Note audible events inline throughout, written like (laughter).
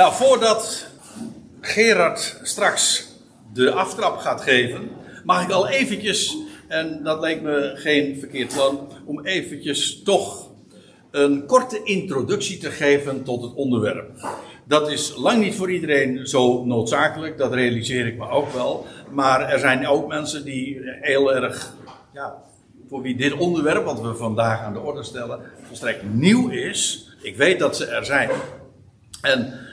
Nou, voordat Gerard straks de aftrap gaat geven, mag ik al eventjes, en dat leek me geen verkeerd plan, om eventjes toch een korte introductie te geven tot het onderwerp. Dat is lang niet voor iedereen zo noodzakelijk, dat realiseer ik me ook wel. Maar er zijn ook mensen die heel erg, ja, voor wie dit onderwerp, wat we vandaag aan de orde stellen, volstrekt nieuw is. Ik weet dat ze er zijn. En,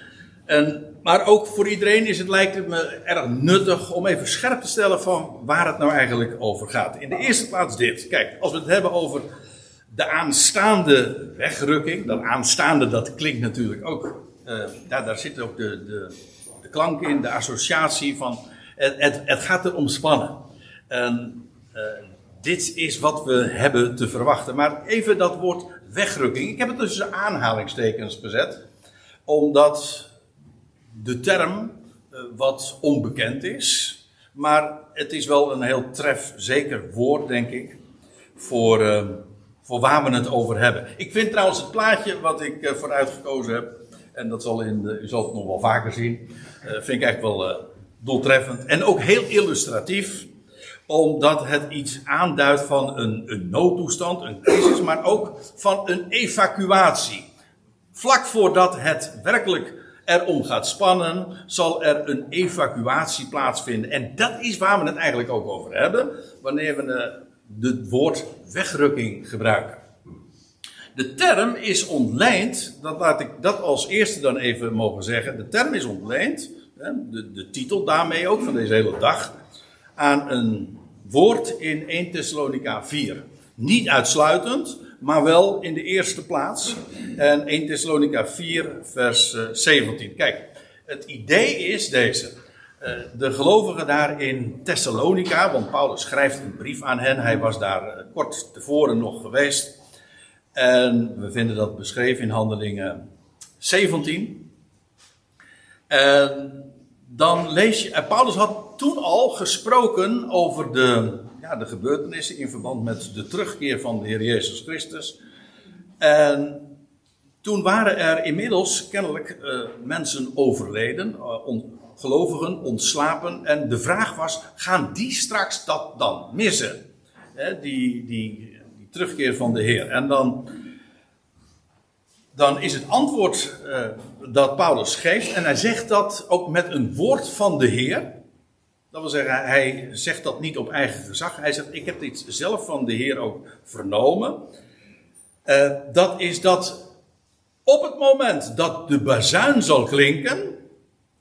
en, maar ook voor iedereen is het, lijkt het me erg nuttig om even scherp te stellen van waar het nou eigenlijk over gaat. In de eerste plaats dit. Kijk, als we het hebben over de aanstaande wegrukking. Dat aanstaande, dat klinkt natuurlijk ook. Uh, ja, daar zit ook de, de, de klank in, de associatie van. Het, het, gaat er om spannen. En, uh, dit is wat we hebben te verwachten. Maar even dat woord wegrukking. Ik heb het tussen aanhalingstekens gezet. Omdat de term uh, wat onbekend is. Maar het is wel een heel trefzeker woord, denk ik. Voor voor waar we het over hebben. Ik vind trouwens het plaatje wat ik uh, vooruit gekozen heb, en dat zal in de, u zult het nog wel vaker zien, vind ik eigenlijk wel doeltreffend en ook heel illustratief, omdat het iets aanduidt van een, een noodtoestand, een crisis, maar ook van een evacuatie. Vlak voordat het werkelijk erom gaat spannen, zal er een evacuatie plaatsvinden. En dat is waar we het eigenlijk ook over hebben, wanneer we het woord wegrukking gebruiken. De term is ontleend, dat laat ik dat als eerste dan even mogen zeggen. De term is ontleend, de, de titel daarmee ook van deze hele dag, aan een woord in 1 Thessalonica 4. Niet uitsluitend, maar wel in de eerste plaats. En 1 Thessalonica 4, vers 17. Kijk, het idee is deze. Eh, de gelovigen daar in Thessalonica, want Paulus schrijft een brief aan hen. Hij was daar eh, kort tevoren nog geweest. En we vinden dat beschreven in Handelingen 17. En dan lees je. Paulus had toen al gesproken over de, ja, de gebeurtenissen in verband met de terugkeer van de Heer Jezus Christus. En toen waren er inmiddels kennelijk uh, mensen overleden, uh, gelovigen ontslapen. En de vraag was: gaan die straks dat dan missen? die, die, die terugkeer van de Heer. En dan, dan is het antwoord uh, dat Paulus geeft, en hij zegt dat ook met een woord van de Heer. Dat wil zeggen, hij zegt dat niet op eigen gezag. Hij zegt: Ik heb dit zelf van de Heer ook vernomen. Uh, dat is dat op het moment dat de bazuin zal klinken,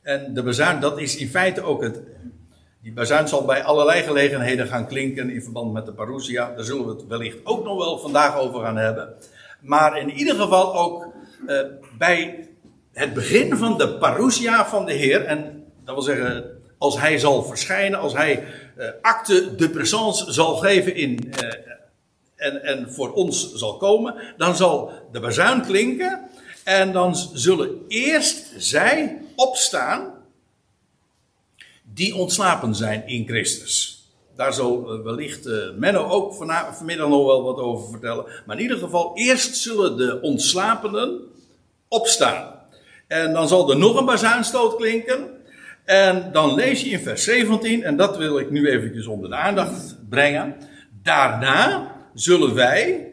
en de bazuin, dat is in feite ook het. Die bazuin zal bij allerlei gelegenheden gaan klinken in verband met de parousia. Daar zullen we het wellicht ook nog wel vandaag over gaan hebben. Maar in ieder geval ook uh, bij het begin van de parousia van de Heer. En dat wil zeggen, als hij zal verschijnen, als hij uh, acte de présence zal geven in, uh, en, en voor ons zal komen, dan zal de bazuin klinken. En dan zullen eerst zij opstaan die ontslapen zijn in Christus. Daar zal wellicht uh, Menno ook vanmiddag nog wel wat over vertellen. Maar in ieder geval, eerst zullen de ontslapenen opstaan. En dan zal er nog een bazuinstoot klinken. En dan lees je in vers 17, en dat wil ik nu eventjes onder de aandacht brengen. Daarna zullen wij,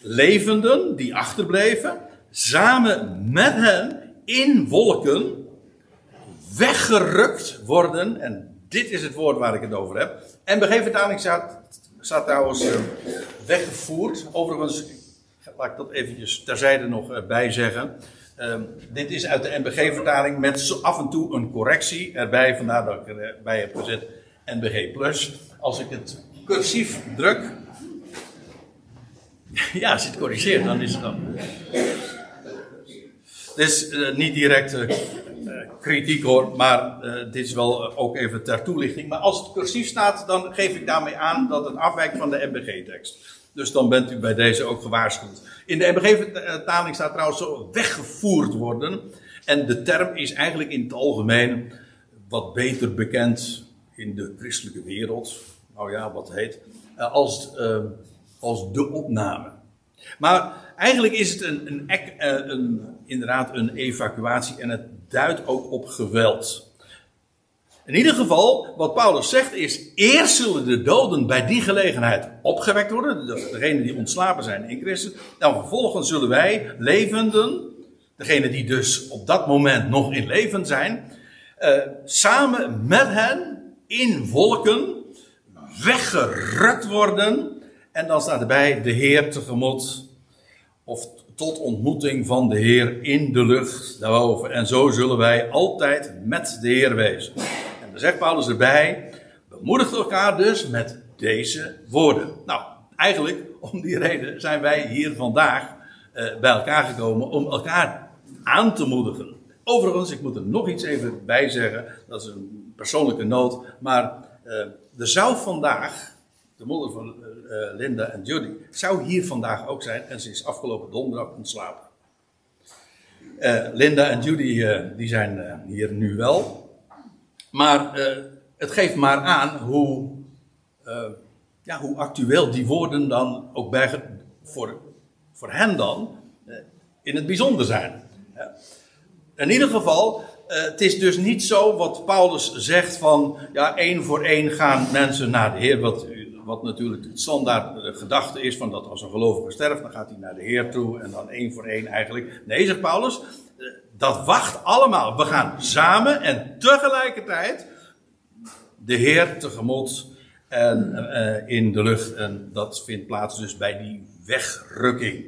levenden die achterbleven, samen met hen in wolken weggerukt worden. En dit is het woord waar ik het over heb. En vertaling staat, staat trouwens uh, weggevoerd. Overigens, laat ik dat eventjes terzijde nog uh, bij zeggen. Uh, dit is uit de NBG-vertaling met af en toe een correctie erbij. Vandaar dat ik erbij heb gezet NBG+. Als ik het cursief druk. (laughs) ja, als je het corrigeert, dan is het dan. Uh, niet direct uh, kritiek hoor, maar dit is wel ook even ter toelichting. Maar als het cursief staat, dan geef ik daarmee aan dat het afwijkt van de MBG-tekst. Dus dan bent u bij deze ook gewaarschuwd. In de MBG-vertaling staat trouwens zo weggevoerd worden. En de term is eigenlijk in het algemeen wat beter bekend in de christelijke wereld. Nou ja, wat heet. Als, als de opname. Maar eigenlijk is het een, een, een, een, inderdaad een evacuatie en het duidt ook op geweld. In ieder geval, wat Paulus zegt is: eerst zullen de doden bij die gelegenheid opgewekt worden, degenen die ontslapen zijn in Christus. Dan vervolgens zullen wij, levenden, degenen die dus op dat moment nog in leven zijn, uh, samen met hen in wolken weggerukt worden. En dan staat erbij de Heer tegemoet. Of tot ontmoeting van de Heer in de lucht daarboven. En zo zullen wij altijd met de Heer wezen. Dan zegt Paulus erbij: bemoedigt elkaar dus met deze woorden. Nou, eigenlijk om die reden zijn wij hier vandaag uh, bij elkaar gekomen om elkaar aan te moedigen. Overigens, ik moet er nog iets even bij zeggen. Dat is een persoonlijke noot. Maar uh, er zou vandaag, de moeder van uh, Linda en Judy, zou hier vandaag ook zijn. En ze is afgelopen donderdag ontslapen. Uh, Linda en Judy die zijn hier nu wel. Maar het geeft maar aan hoe, ja, hoe actueel die woorden dan ook bij, voor, voor hen dan in het bijzonder zijn. In ieder geval, het is dus niet zo wat Paulus zegt van, ja, één voor één gaan mensen naar de Heer, wat, wat natuurlijk het standaard gedachte is van dat als een gelovige sterft, dan gaat hij naar de Heer toe en dan één voor één eigenlijk. Nee, zegt Paulus, dat wacht allemaal. We gaan samen en tegelijkertijd de Heer tegemoet en, uh, in de lucht. En dat vindt plaats dus bij die wegrukking.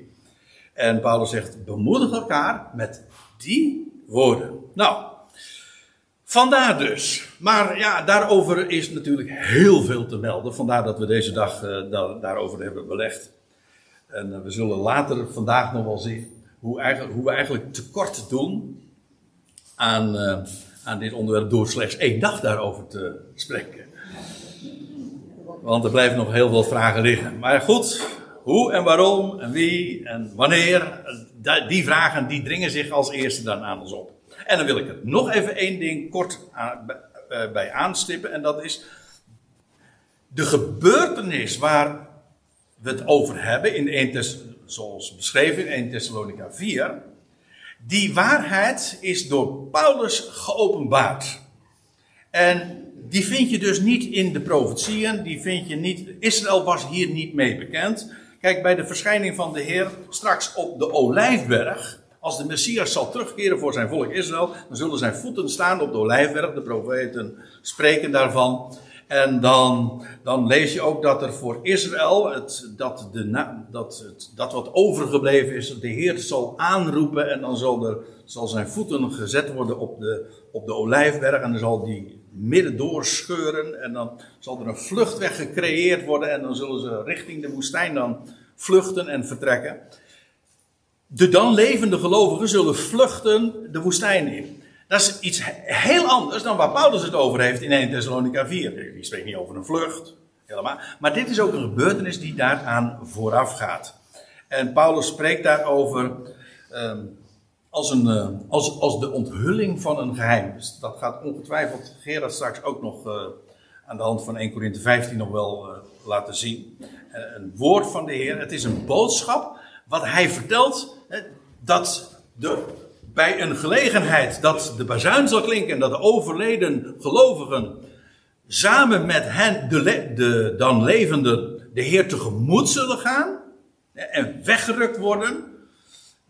En Paulus zegt, bemoedig elkaar met die woorden. Nou, vandaar dus. Maar ja, daarover is natuurlijk heel veel te melden. Vandaar dat we deze dag uh, daarover hebben belegd. En uh, we zullen later vandaag nog wel zien hoe, eigenlijk, hoe we eigenlijk tekort doen aan, uh, aan dit onderwerp door slechts één dag daarover te spreken. Want er blijven nog heel veel vragen liggen. Maar goed, hoe en waarom en wie en wanneer, die vragen die dringen zich als eerste dan aan ons op. En dan wil ik er nog even één ding kort eh, bij aanstippen. En dat is de gebeurtenis waar we het over hebben, in 1 zoals beschreven in 1 Thessalonica 4. Die waarheid is door Paulus geopenbaard. En die vind je dus niet in de profetieën, die vind je niet. Israël was hier niet mee bekend. Kijk, bij de verschijning van de Heer straks op de Olijfberg, als de Messias zal terugkeren voor zijn volk Israël, dan zullen zijn voeten staan op de Olijfberg. De profeten spreken daarvan. En dan, dan lees je ook dat er voor Israël, het, dat, de, dat, het, dat wat overgebleven is, de Heer zal aanroepen en dan zal, er, zal zijn voeten gezet worden op de, op de Olijfberg en dan zal die midden doorscheuren en dan zal er een vluchtweg gecreëerd worden en dan zullen ze richting de woestijn dan vluchten en vertrekken. De dan levende gelovigen zullen vluchten de woestijn in. Dat is iets heel anders dan waar Paulus het over heeft in 1 Thessalonica 4. Die spreekt niet over een vlucht, helemaal. Maar dit is ook een gebeurtenis die daaraan vooraf gaat. En Paulus spreekt daarover um, als, een, uh, als, als de onthulling van een geheim. Dus dat gaat ongetwijfeld Gerard straks ook nog uh, aan de hand van 1 Corinthië 15 nog wel uh, laten zien. een woord van de Heer. Het is een boodschap wat hij vertelt dat de, bij een gelegenheid dat de bazuin zal klinken en dat de overleden gelovigen samen met hen, de, de dan levenden, de Heer tegemoet zullen gaan en weggerukt worden.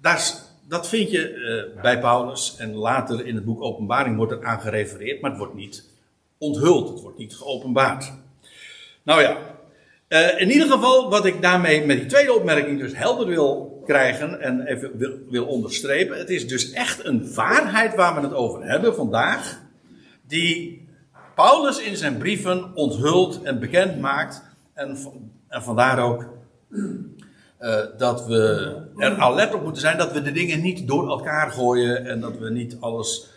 Daar, dat vind je uh, bij Paulus en later in het boek Openbaring wordt er aan gerefereerd, maar het wordt niet onthuld, het wordt niet geopenbaard. Nou ja, uh, in ieder geval wat ik daarmee met die tweede opmerking dus helder wil krijgen en even wil, wil onderstrepen. Het is dus echt een waarheid waar we het over hebben vandaag, die Paulus in zijn brieven onthult en bekend maakt en, en vandaar ook uh, dat we er alert op moeten zijn dat we de dingen niet door elkaar gooien en dat we niet alles.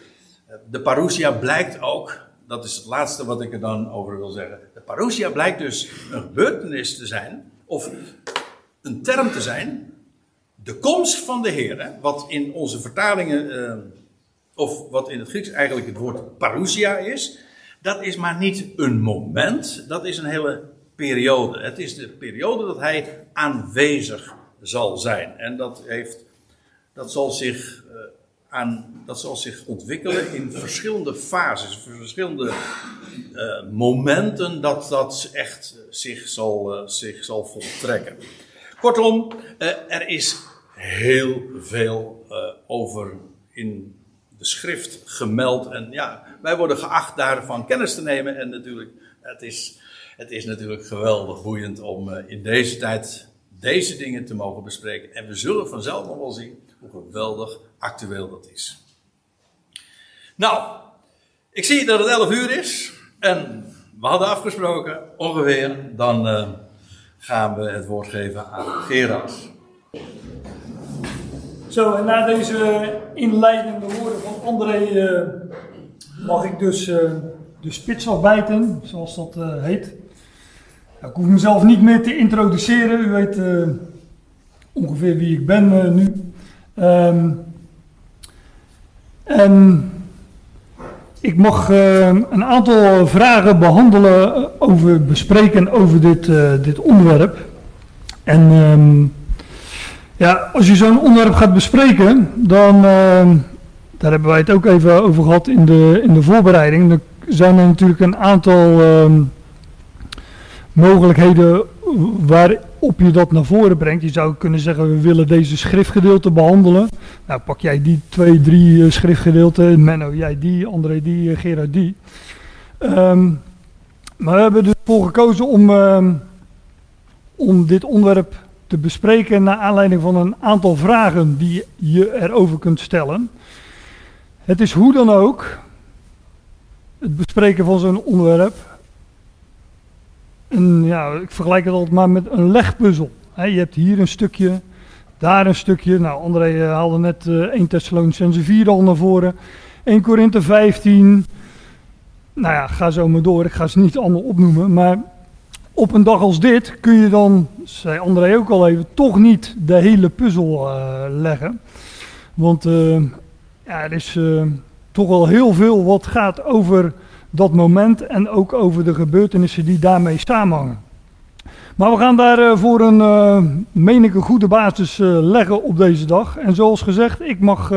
Uh, de parousia blijkt ook, dat is het laatste wat ik er dan over wil zeggen. De parousia blijkt dus een gebeurtenis te zijn, of een term te zijn. De komst van de Heer, wat in onze vertalingen, uh, of wat in het Grieks eigenlijk het woord parousia is, dat is maar niet een moment, dat is een hele periode. Het is de periode dat hij aanwezig zal zijn. En dat, heeft, dat, zal zich, uh, aan, dat zal zich ontwikkelen in verschillende fases, verschillende uh, momenten dat dat echt zich zal, uh, zich zal voltrekken. Kortom, er is heel veel over in de schrift gemeld. En ja, wij worden geacht daarvan kennis te nemen. En natuurlijk, het is, het is natuurlijk geweldig boeiend om in deze tijd deze dingen te mogen bespreken. En we zullen vanzelf nog wel zien hoe geweldig actueel dat is. Nou, ik zie dat het 11 uur is. En we hadden afgesproken, ongeveer, dan uh, gaan we het woord geven aan Gerard. Zo, en na deze inleidende woorden van André uh, mag ik dus uh, de spits afbijten, zoals dat heet. Ik hoef mezelf niet meer te introduceren. U weet ongeveer wie ik ben nu. Um, en ik mag uh, een aantal vragen behandelen over, bespreken over dit, dit onderwerp. En um, ja, als je zo'n onderwerp gaat bespreken, dan, ehm, daar hebben wij het ook even over gehad in de, in de voorbereiding. Er zijn er natuurlijk een aantal mogelijkheden waarop je dat naar voren brengt. Je zou kunnen zeggen, we willen deze schriftgedeelte behandelen. Nou, pak jij die twee, drie uh, schriftgedeelten. Menno, jij die, André die, uh, Gerard die. Um, maar we hebben ervoor gekozen om, um, om dit onderwerp te bespreken naar aanleiding van een aantal vragen die je erover kunt stellen. Het is hoe dan ook, het bespreken van zo'n onderwerp, ja, ik vergelijk het altijd maar met een legpuzzel. je hebt hier een stukje, daar een stukje. Nou, André uh, haalde net uh, 1 Thessalonicense 4 al naar voren. 1 Korinthe 15. Nou ja, ga zo maar door. Ik ga ze niet allemaal opnoemen. Maar op een dag als dit kun je dan, zei André ook al even, toch niet de hele puzzel uh, leggen. Want ja, er is toch wel heel veel wat gaat over dat moment en ook over de gebeurtenissen die daarmee samenhangen. Maar we gaan daar uh, voor een, uh, goede basis uh, leggen op deze dag. En zoals gezegd, ik mag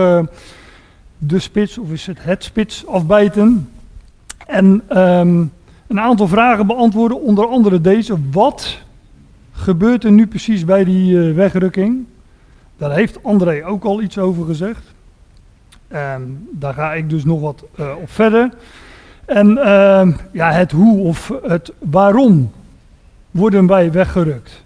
de spits, of is het het spits, afbijten. En um, een aantal vragen beantwoorden, onder andere deze. Wat gebeurt er nu precies bij die wegrukking? Daar heeft André ook al iets over gezegd. Um, daar ga ik dus nog wat op verder. En uh, ja, het hoe of het waarom worden wij weggerukt.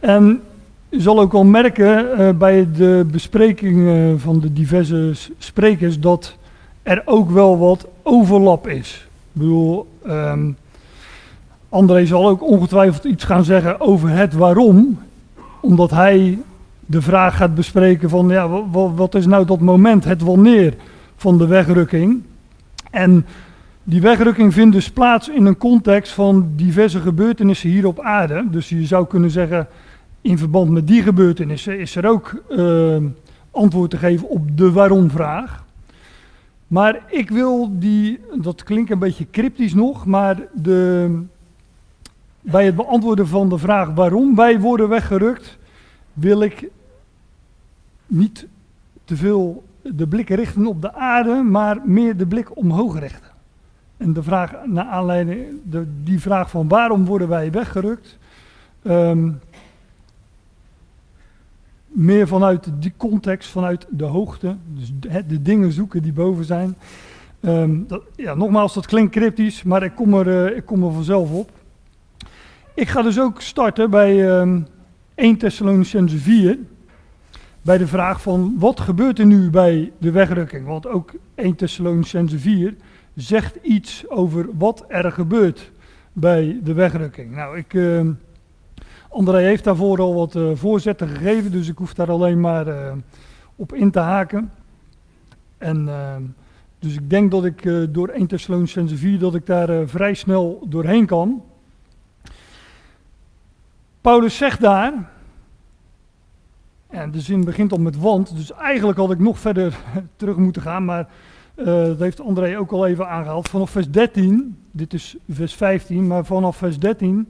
En je zal ook wel merken uh, bij de bespreking van de diverse sprekers dat er ook wel wat overlap is. Ik bedoel, um, André zal ook ongetwijfeld iets gaan zeggen over het waarom, omdat hij de vraag gaat bespreken van ja, wat, wat is nou dat moment, het wanneer van de wegrukking. En die wegrukking vindt dus plaats in een context van diverse gebeurtenissen hier op aarde. Dus je zou kunnen zeggen, in verband met die gebeurtenissen is er ook uh, antwoord te geven op de waarom-vraag. Maar ik wil die, dat klinkt een beetje cryptisch nog, maar de, bij het beantwoorden van de vraag waarom wij worden weggerukt, wil ik niet te veel de blik richten op de aarde, maar meer de blik omhoog richten. En de vraag, naar aanleiding, de, die vraag van waarom worden wij weggerukt, um, meer vanuit die context, vanuit de hoogte, dus de, de dingen zoeken die boven zijn. Um, dat, ja, nogmaals, dat klinkt cryptisch, maar ik kom, er, uh, ik kom er vanzelf op. Ik ga dus ook starten bij um, 1 Thessalonicense 4, bij de vraag van wat gebeurt er nu bij de wegrukking? Want ook 1 Thessalonicense 4 zegt iets over wat er gebeurt bij de wegrukking. Nou, ik, uh, André heeft daarvoor al wat uh, voorzetten gegeven, dus ik hoef daar alleen maar uh, op in te haken. En dus ik denk dat ik door 1 Thessalonicense 4 dat ik daar vrij snel doorheen kan. Paulus zegt daar, en de zin begint al met want, dus eigenlijk had ik nog verder (laughs) terug moeten gaan, maar uh, dat heeft André ook al even aangehaald. Vanaf vers 13, dit is vers 15, maar vanaf vers 13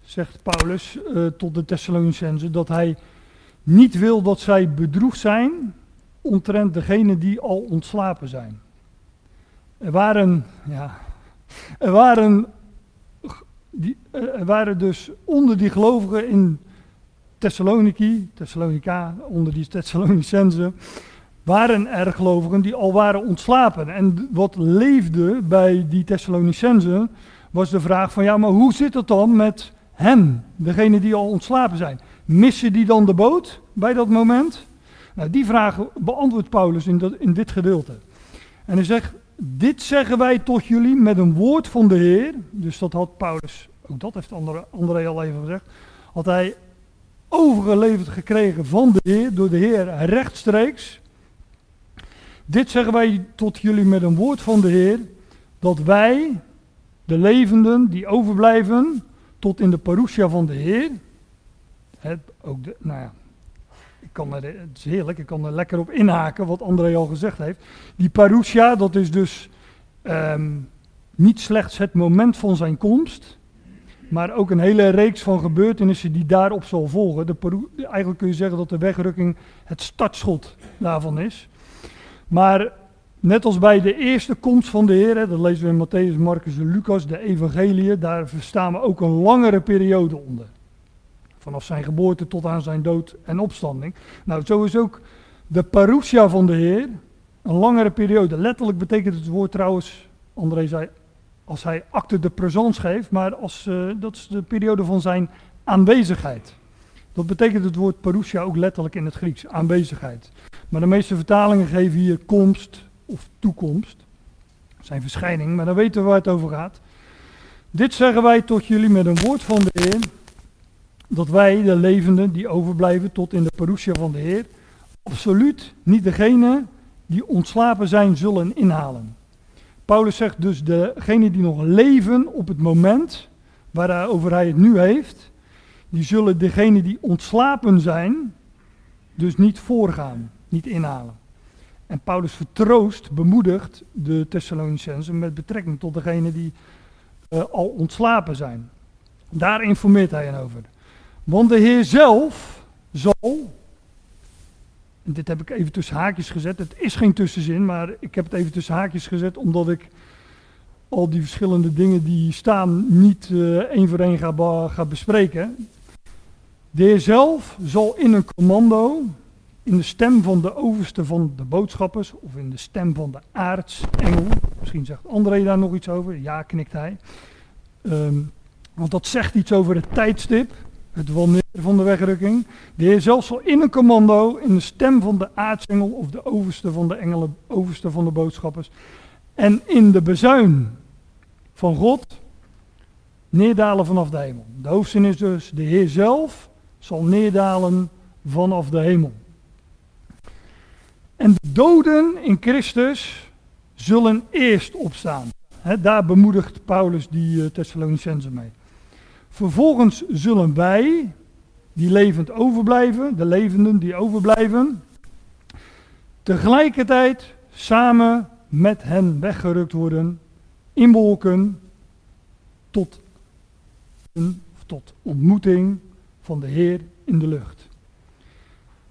zegt Paulus uh, tot de Thessalonicenzen dat hij niet wil dat zij bedroefd zijn omtrent degene die al ontslapen zijn. Er waren, ja, er waren, die, er waren dus onder die gelovigen in Thessaloniki, Thessalonica, onder die Thessalonicenzen, waren er gelovigen die al waren ontslapen. En wat leefde bij die Thessalonicenzen was de vraag van ja, maar hoe zit het dan met hen, degene die al ontslapen zijn? Missen die dan de boot bij dat moment? Nou, die vraag beantwoordt Paulus in, dat, in dit gedeelte. En hij zegt, dit zeggen wij tot jullie met een woord van de Heer. Dus dat had Paulus, ook dat heeft André al even gezegd, had hij overgeleverd gekregen van de Heer, door de Heer rechtstreeks. Dit zeggen wij tot jullie met een woord van de Heer, dat wij, de levenden die overblijven, tot in de parousia van de Heer, het, ook de, nou ja, ik kan er, het is heerlijk, ik kan er lekker op inhaken wat André al gezegd heeft. Die parousia, dat is dus um, niet slechts het moment van zijn komst, maar ook een hele reeks van gebeurtenissen die daarop zal volgen. De eigenlijk kun je zeggen dat de wegrukking het startschot daarvan is. Maar net als bij de eerste komst van de Heer, dat lezen we in Matthäus, Marcus en Lucas, de evangeliën, daar verstaan we ook een langere periode onder. Vanaf zijn geboorte tot aan zijn dood en opstanding. Nou, zo is ook de parousia van de Heer een langere periode. Letterlijk betekent het woord trouwens, André zei, als hij acte de présence geeft, maar als, uh, dat is de periode van zijn aanwezigheid. Dat betekent het woord parousia ook letterlijk in het Grieks, aanwezigheid. Maar de meeste vertalingen geven hier komst of toekomst. Zijn verschijning, maar dan weten we waar het over gaat. Dit zeggen wij tot jullie met een woord van de Heer, dat wij, de levenden die overblijven tot in de parousia van de Heer, absoluut niet degene die ontslapen zijn zullen inhalen. Paulus zegt dus, degenen die nog leven op het moment waarover hij het nu heeft, die zullen degenen die ontslapen zijn, dus niet voorgaan, niet inhalen. En Paulus vertroost, bemoedigt de Thessalonicensen met betrekking tot degenen die uh, al ontslapen zijn. Daar informeert hij hen over. Want de Heer zelf zal, en dit heb ik even tussen haakjes gezet, het is geen tussenzin, maar ik heb het even tussen haakjes gezet omdat ik al die verschillende dingen die staan niet uh, één voor één ga, ga bespreken. De Heer zelf zal in een commando, in de stem van de overste van de boodschappers, of in de stem van de aartsengel, misschien zegt André daar nog iets over, ja knikt hij. Um, want dat zegt iets over het tijdstip, het wanneer van de wegrukking. De Heer zelf zal in een commando, in de stem van de aartsengel, of de overste van de engelen, overste van de boodschappers, en in de bezuin van God neerdalen vanaf de hemel. De hoofdzin is dus, de Heer zelf zal neerdalen vanaf de hemel. En de doden in Christus zullen eerst opstaan. daar bemoedigt Paulus die uh, Thessalonicenzen mee. Vervolgens zullen wij, die levend overblijven, de levenden die overblijven, tegelijkertijd samen met hen weggerukt worden in wolken tot, tot ontmoeting van de Heer in de lucht.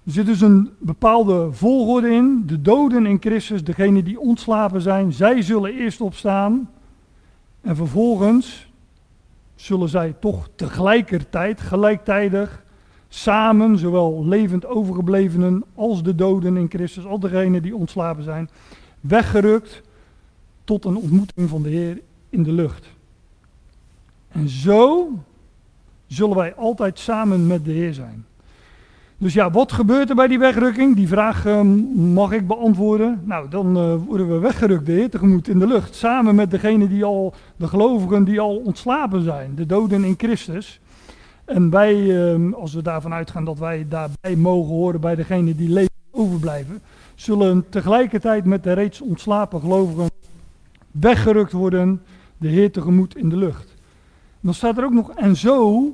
Er zit dus een bepaalde volgorde in. De doden in Christus, degenen die ontslapen zijn, zij zullen eerst opstaan. En vervolgens zullen zij toch tegelijkertijd, gelijktijdig, samen, zowel levend overgeblevenen als de doden in Christus, al degenen die ontslapen zijn, weggerukt tot een ontmoeting van de Heer in de lucht. En zo zullen wij altijd samen met de Heer zijn. Dus ja, wat gebeurt er bij die wegrukking? Die vraag uh, mag ik beantwoorden. Nou, dan uh, worden we weggerukt, de Heer tegemoet in de lucht. Samen met degenen die al, de gelovigen die al ontslapen zijn, de doden in Christus. En wij, uh, als we daarvan uitgaan dat wij daarbij mogen horen bij degenen die leven overblijven, zullen tegelijkertijd met de reeds ontslapen gelovigen weggerukt worden, de Heer tegemoet in de lucht. Dan staat er ook nog, en zo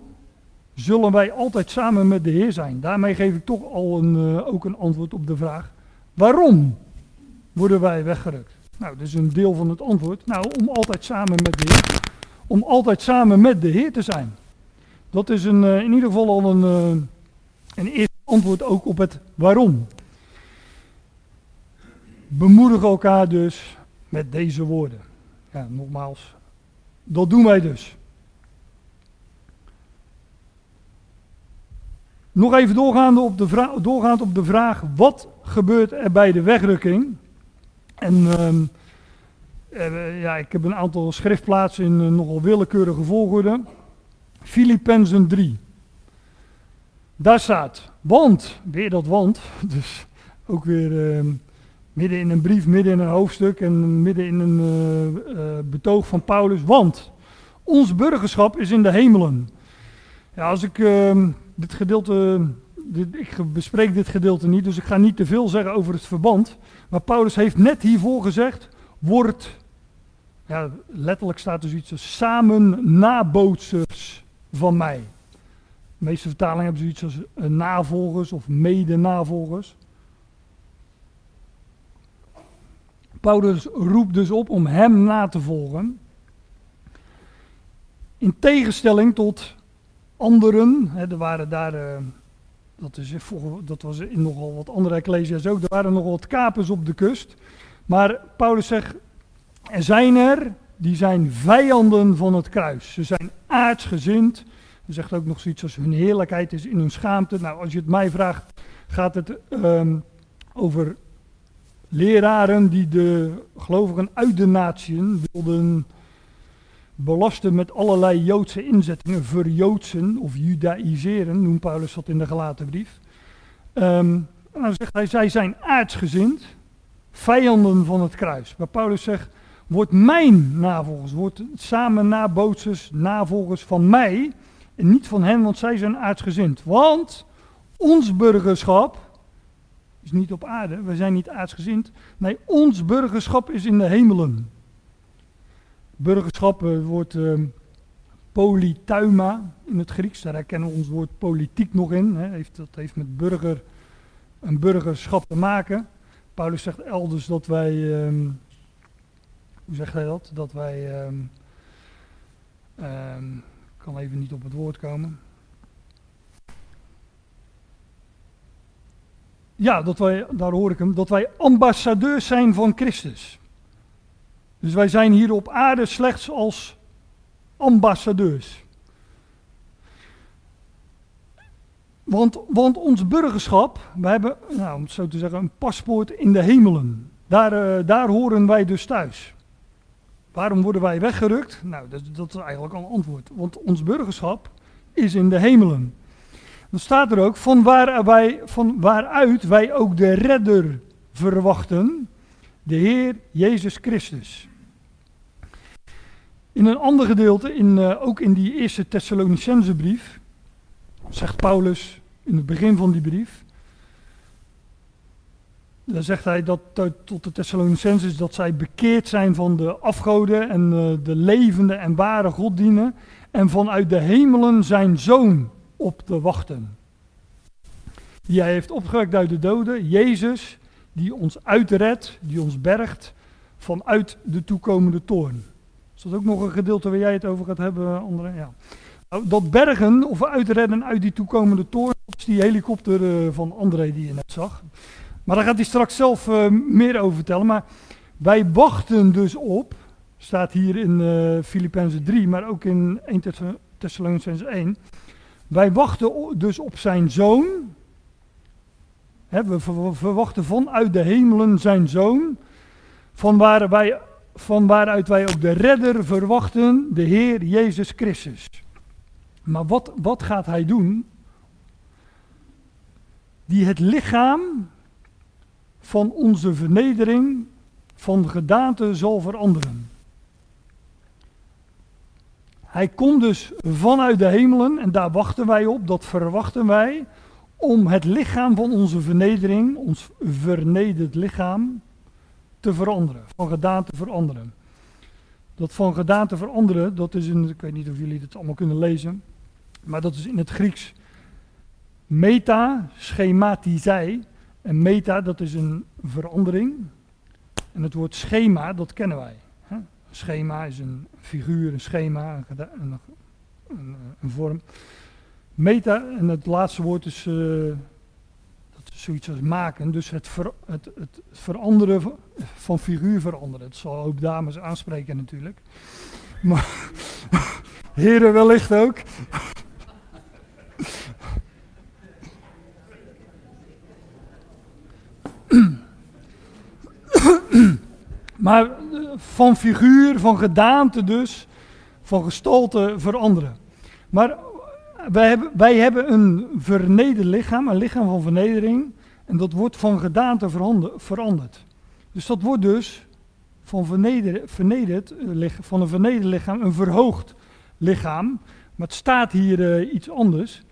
zullen wij altijd samen met de Heer zijn. Daarmee geef ik toch al een, uh, ook een antwoord op de vraag, waarom worden wij weggerukt? Nou, dat is een deel van het antwoord. Nou, om altijd samen met de Heer, om altijd samen met de Heer te zijn. Dat is een, uh, in ieder geval al een, uh, een eerste antwoord ook op het waarom. Bemoedig elkaar dus met deze woorden. Ja, nogmaals, dat doen wij dus. Nog even doorgaande op de vraag, doorgaand op de vraag: wat gebeurt er bij de wegrukking? En ehm, eh, ja, ik heb een aantal schriftplaatsen in uh, nogal willekeurige volgorde. Filippenzen 3. Daar staat, want, weer dat want, (laughs) dus ook weer ehm, midden in een brief, midden in een hoofdstuk en midden in een uh, betoog van Paulus, want ons burgerschap is in de hemelen. Ja, als ik ehm, dit gedeelte, dit, ik bespreek dit gedeelte niet, dus ik ga niet te veel zeggen over het verband, maar Paulus heeft net hiervoor gezegd, wordt, ja, letterlijk staat er zoiets als samen nabootsers van mij. De meeste vertalingen hebben zoiets als uh, navolgers of mede-navolgers. Paulus roept dus op om hem na te volgen. In tegenstelling tot anderen, hè, er waren daar, uh, dat, is, dat was in nogal wat andere ecclesia's ook, er waren nogal wat kapers op de kust. Maar Paulus zegt, er zijn er die zijn vijanden van het kruis. Ze zijn aardsgezind. Hij zegt ook nog zoiets als hun heerlijkheid is in hun schaamte. Nou, als je het mij vraagt, gaat het um, over leraren die de gelovigen uit de natieën wilden belasten met allerlei Joodse inzettingen, verjoodsen of judaïseren, noemt Paulus dat in de gelaten brief. Um, dan zegt hij, zij zijn aardsgezind, vijanden van het kruis. Maar Paulus zegt, wordt mijn navolgers, wordt samen nabootsers, navolgers van mij en niet van hen, want zij zijn aardsgezind. Want ons burgerschap is niet op aarde, we zijn niet aardsgezind. Nee, ons burgerschap is in de hemelen. Burgerschap uh, wordt uh, polytuima in het Grieks, daar herkennen we ons woord politiek nog in. Hè. Heeft, dat heeft met burger, een burgerschap te maken. Paulus zegt elders dat wij, um, hoe zegt hij dat? Dat wij, um, ik kan even niet op het woord komen. Ja, dat wij, daar hoor ik hem, dat wij ambassadeurs zijn van Christus. Dus wij zijn hier op aarde slechts als ambassadeurs. Want, want ons burgerschap, we hebben, nou, om het zo te zeggen, een paspoort in de hemelen. Daar, uh, daar horen wij dus thuis. Waarom worden wij weggerukt? Nou, dat, dat, is eigenlijk al een antwoord. Want ons burgerschap is in de hemelen. Dan staat er ook, van, waar wij, van waaruit wij ook de redder verwachten, de Heer Jezus Christus. In een ander gedeelte, in, uh, ook in die eerste Thessalonicense brief, zegt Paulus in het begin van die brief, dan zegt hij dat tot de Thessalonicenses dat zij bekeerd zijn van de afgoden en uh, de levende en ware God dienen en vanuit de hemelen zijn zoon op te wachten. Die hij heeft opgewekt uit de doden, Jezus, die ons uitredt, die ons bergt vanuit de toekomende toorn. Is dat ook nog een gedeelte waar jij het over gaat hebben, André? Ja. Nou, dat bergen of uitredden uit die toekomende dat is die helikopter uh, van André die je net zag. Maar daar gaat hij straks zelf uh, meer over vertellen. Maar wij wachten dus op, staat hier in uh, Filippenzen 3, maar ook in 1 Thessalonians 1. Wij wachten dus op zijn zoon. We verwachten vanuit de hemelen zijn zoon. Van, waar wij, van waaruit wij ook de redder verwachten, de Heer Jezus Christus. Maar wat, wat gaat hij doen? Die het lichaam van onze vernedering van gedaante zal veranderen. Hij komt dus vanuit de hemelen en daar wachten wij op, dat verwachten wij, om het lichaam van onze vernedering, ons vernederd lichaam, te veranderen, van gedaante veranderen. Dat van gedaante veranderen, dat is in, ik weet niet of jullie het allemaal kunnen lezen, maar dat is in het Grieks meta, schematizei. En meta, dat is een verandering. En het woord schema, dat kennen wij. Een schema is een figuur, een schema, een, een, een vorm. Meta, en het laatste woord is uh, zoiets als maken. Dus het, het, het veranderen van, van figuur veranderen. Het zal ook dames aanspreken natuurlijk. Maar (laughs) heren wellicht ook. (clears throat) Maar eh, van figuur, van gedaante dus, van gestalte veranderen. Maar wij hebben, wij hebben een vernederd lichaam, een lichaam van vernedering. En dat wordt van gedaante veranderd. Dus dat wordt dus van vernederd, vernederd, eh, van een vernederd lichaam een verhoogd lichaam. Maar het staat hier uh, iets anders.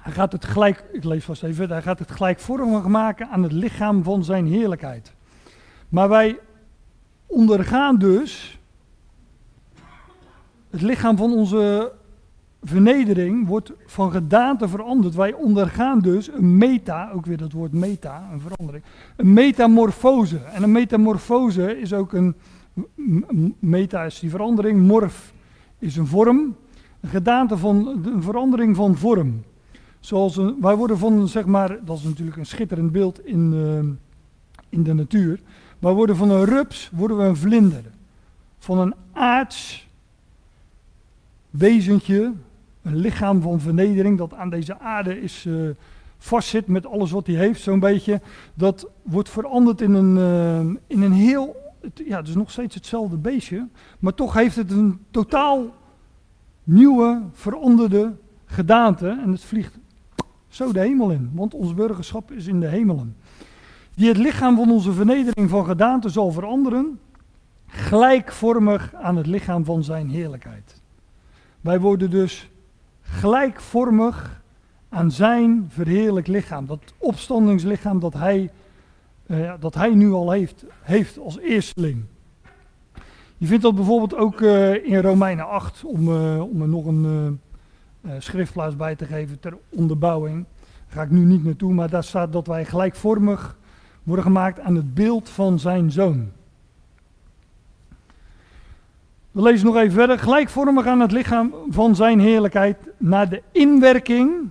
Hij gaat het gelijk, ik lees vast even, hij gaat het gelijkvormig maken aan het lichaam van zijn heerlijkheid. Maar wij ondergaan dus het lichaam van onze vernedering wordt van gedaante veranderd. Wij ondergaan dus een meta, ook weer dat woord meta, een verandering, een metamorfose. En een metamorfose is ook een, meta is die verandering, morf is een vorm, een gedaante van, een verandering van vorm. Zoals wij worden van, zeg maar, dat is natuurlijk een schitterend beeld in, uh, in de natuur. Wij worden van een rups, worden we een vlinder. Van een aards wezentje, een lichaam van vernedering dat aan deze aarde is uh, vastzit met alles wat hij heeft, zo'n beetje. Dat wordt veranderd in een, uh, in een heel, ja, het is nog steeds hetzelfde beestje, maar toch heeft het een totaal nieuwe, veranderde gedaante en het vliegt zo de hemel in, want ons burgerschap is in de hemelen. Die het lichaam van onze vernedering van gedaante zal veranderen, gelijkvormig aan het lichaam van zijn heerlijkheid. Wij worden dus gelijkvormig aan zijn verheerlijk lichaam. Dat opstandingslichaam dat hij, uh, dat hij nu al heeft, heeft als eersteling. Je vindt dat bijvoorbeeld ook uh, in Romeinen 8, om, uh, om er nog een schriftplaats bij te geven ter onderbouwing. Daar ga ik nu niet naartoe, maar daar staat dat wij gelijkvormig worden gemaakt aan het beeld van zijn zoon. We lezen nog even verder. Gelijkvormig aan het lichaam van zijn heerlijkheid naar de inwerking,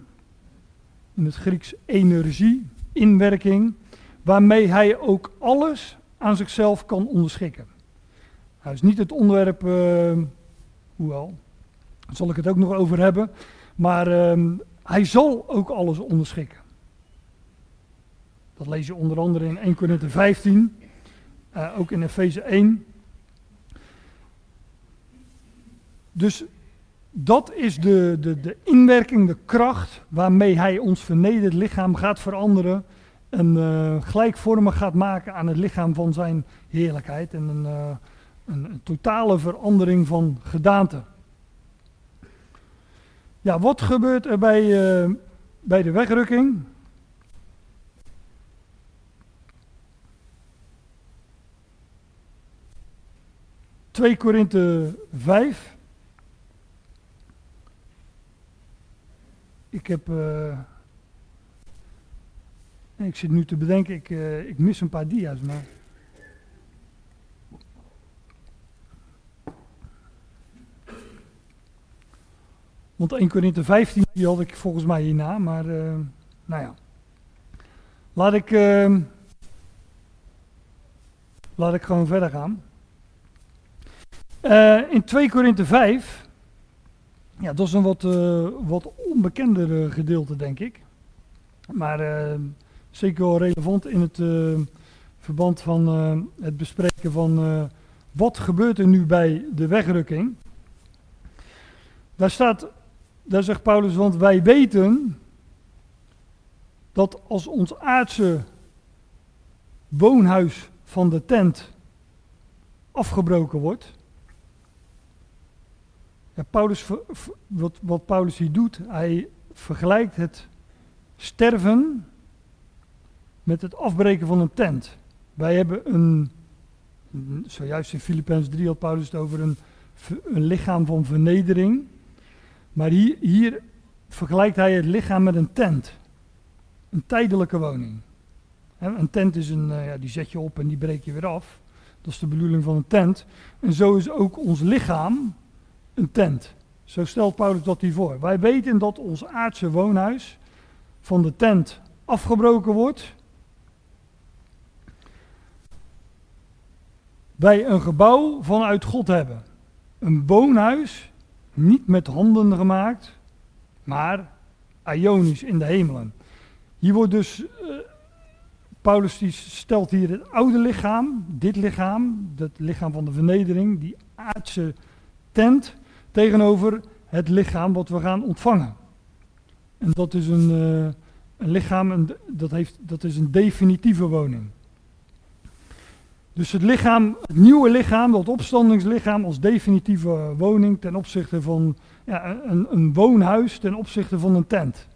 in het Grieks energie, inwerking, waarmee hij ook alles aan zichzelf kan onderschikken. Hij is niet het onderwerp, uh, hoewel, daar zal ik het ook nog over hebben, maar uh, hij zal ook alles onderschikken. Dat lees je onder andere in 1 Corinthië 15, uh, ook in Efeze 1. Dus dat is de, de, de inwerking, de kracht waarmee hij ons vernederd lichaam gaat veranderen. En uh, gelijkvormig gaat maken aan het lichaam van zijn heerlijkheid. En een, uh, een, een, totale verandering van gedaante. Ja, wat gebeurt er bij, uh, bij de wegrukking? 2 Korinthe 5. Ik heb. Uh, ik zit nu te bedenken, ik, uh, ik mis een paar dia's, maar. Want 1 Korinthe 15, die had ik volgens mij hierna, maar uh, nou ja. Laat ik, laat ik gewoon verder gaan. In 2 Korinthe 5, ja, dat is een wat, uh, wat onbekender gedeelte, denk ik. Maar uh, zeker wel relevant in het verband van het bespreken van wat gebeurt er nu bij de wegrukking. Daar staat, daar zegt Paulus, want wij weten dat als ons aardse woonhuis van de tent afgebroken wordt, Paulus, wat, wat Paulus hier doet, hij vergelijkt het sterven met het afbreken van een tent. Wij hebben een, zojuist in Filippenzen 3 had Paulus het over een, een lichaam van vernedering. Maar hier, hier vergelijkt hij het lichaam met een tent. Een tijdelijke woning. Een tent is een, eh, ja, die zet je op en die breek je weer af. Dat is de bedoeling van een tent. En zo is ook ons lichaam een tent. Zo stelt Paulus dat hier voor. Wij weten dat ons aardse woonhuis van de tent afgebroken wordt, wij een gebouw vanuit God hebben. Een woonhuis, niet met handen gemaakt, maar Ionisch in de hemelen. Hier wordt dus, uh, Paulus stelt hier het oude lichaam, dit lichaam, het lichaam van de vernedering, die aardse tent, tegenover het lichaam wat we gaan ontvangen. En dat is een, uh, een lichaam, dat, heeft, dat is een definitieve woning. Dus het lichaam, het nieuwe lichaam, dat opstandingslichaam als definitieve woning ten opzichte van ja, een, een woonhuis, ten opzichte van een tent.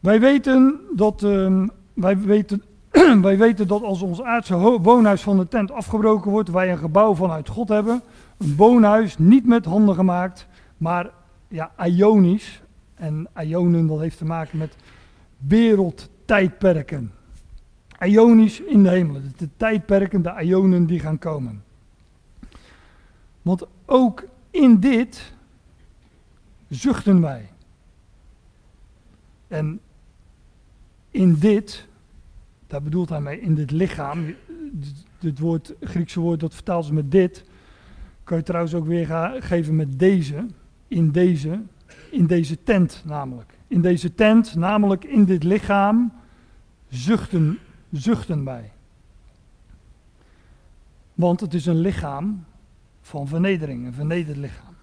Wij weten dat, uh, wij weten, (clears throat) wij weten dat als ons aardse woonhuis van de tent afgebroken wordt, wij een gebouw vanuit God hebben. Een woonhuis niet met handen gemaakt, maar ja, ionisch. En ionen, dat heeft te maken met wereldtijdperken. Ionisch in de hemel. De tijdperken, de ionen die gaan komen. Want ook in dit zuchten wij. En in dit, daar bedoelt hij mee, in dit lichaam, dit woord, Griekse woord, dat vertaalt ze met dit, kan je trouwens ook weer geven met deze, in deze, in deze tent namelijk. In deze tent, namelijk in dit lichaam, zuchten, zuchten wij. Want het is een lichaam van vernedering, een vernederd lichaam.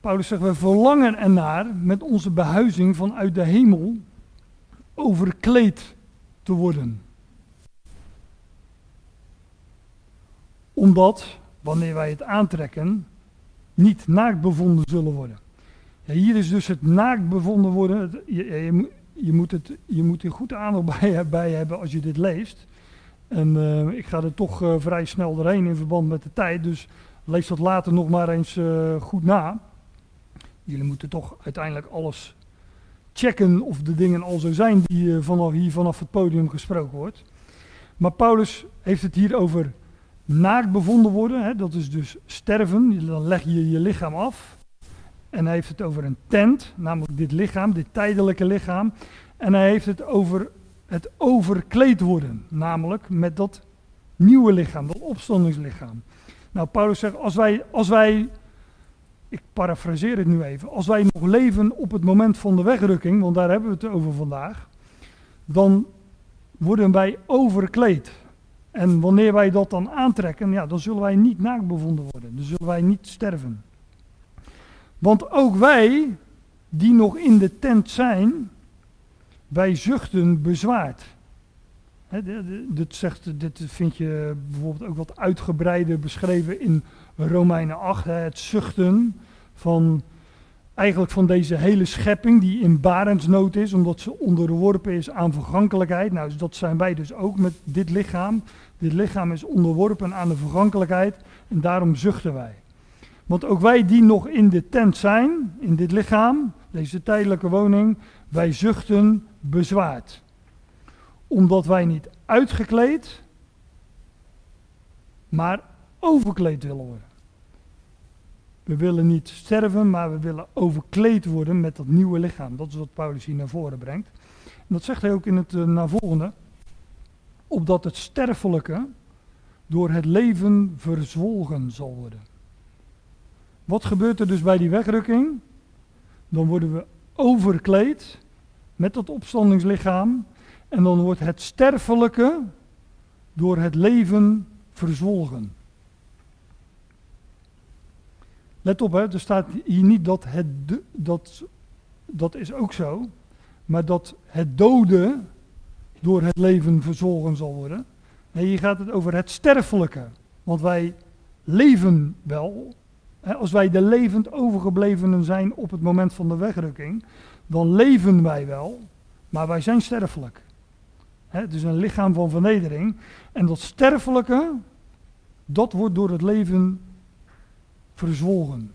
Paulus zegt, we verlangen ernaar met onze behuizing vanuit de hemel overkleed te worden. Omdat, wanneer wij het aantrekken, niet naakt bevonden zullen worden. Ja, hier is dus het naakt bevonden worden. je, je, moet het, je moet er goed aandacht (laughs) bij, bij hebben als je dit leest. En uh, ik ga er toch uh, vrij snel doorheen in verband met de tijd. Dus lees dat later nog maar eens uh, goed na. Jullie moeten toch uiteindelijk alles checken of de dingen al zo zijn die vanaf hier vanaf het podium gesproken wordt. Maar Paulus heeft het hier over naakt bevonden worden. Hè, dat is dus sterven. Dan leg je je lichaam af. En hij heeft het over een tent, namelijk dit lichaam, dit tijdelijke lichaam. En hij heeft het over het overkleed worden, namelijk met dat nieuwe lichaam, dat opstandingslichaam. Nou, Paulus zegt, als wij, als wij, ik parafraseer het nu even, als wij nog leven op het moment van de wegrukking, want daar hebben we het over vandaag, dan worden wij overkleed. En wanneer wij dat dan aantrekken, ja, dan zullen wij niet naakt bevonden worden, dan zullen wij niet sterven. Want ook wij, die nog in de tent zijn, wij zuchten bezwaard. dit, zegt, dit vind je bijvoorbeeld ook wat uitgebreider beschreven in Romeinen 8. het zuchten van eigenlijk van deze hele schepping die in barensnood is, omdat ze onderworpen is aan vergankelijkheid. Nou, dat zijn wij dus ook met dit lichaam. Dit lichaam is onderworpen aan de vergankelijkheid en daarom zuchten wij. Want ook wij die nog in de tent zijn, in dit lichaam, deze tijdelijke woning, wij zuchten bezwaard. Omdat wij niet uitgekleed, maar overkleed willen worden. We willen niet sterven, maar we willen overkleed worden met dat nieuwe lichaam. Dat is wat Paulus hier naar voren brengt. En dat zegt hij ook in het uh, navolgende. Opdat het sterfelijke door het leven verzwolgen zal worden. Wat gebeurt er dus bij die wegrukking? Dan worden we overkleed met dat opstandingslichaam. En dan wordt het sterfelijke door het leven verzwolgen. Let op, hè, er staat hier niet dat het, dat, dat is ook zo, maar dat het doden door het leven verzwolgen zal worden. Nee, hier gaat het over het sterfelijke. Want wij leven wel, als wij de levend overgeblevenen zijn op het moment van de wegrukking, dan leven wij wel, maar wij zijn sterfelijk. het is een lichaam van vernedering. En dat sterfelijke, dat wordt door het leven verzwolgen.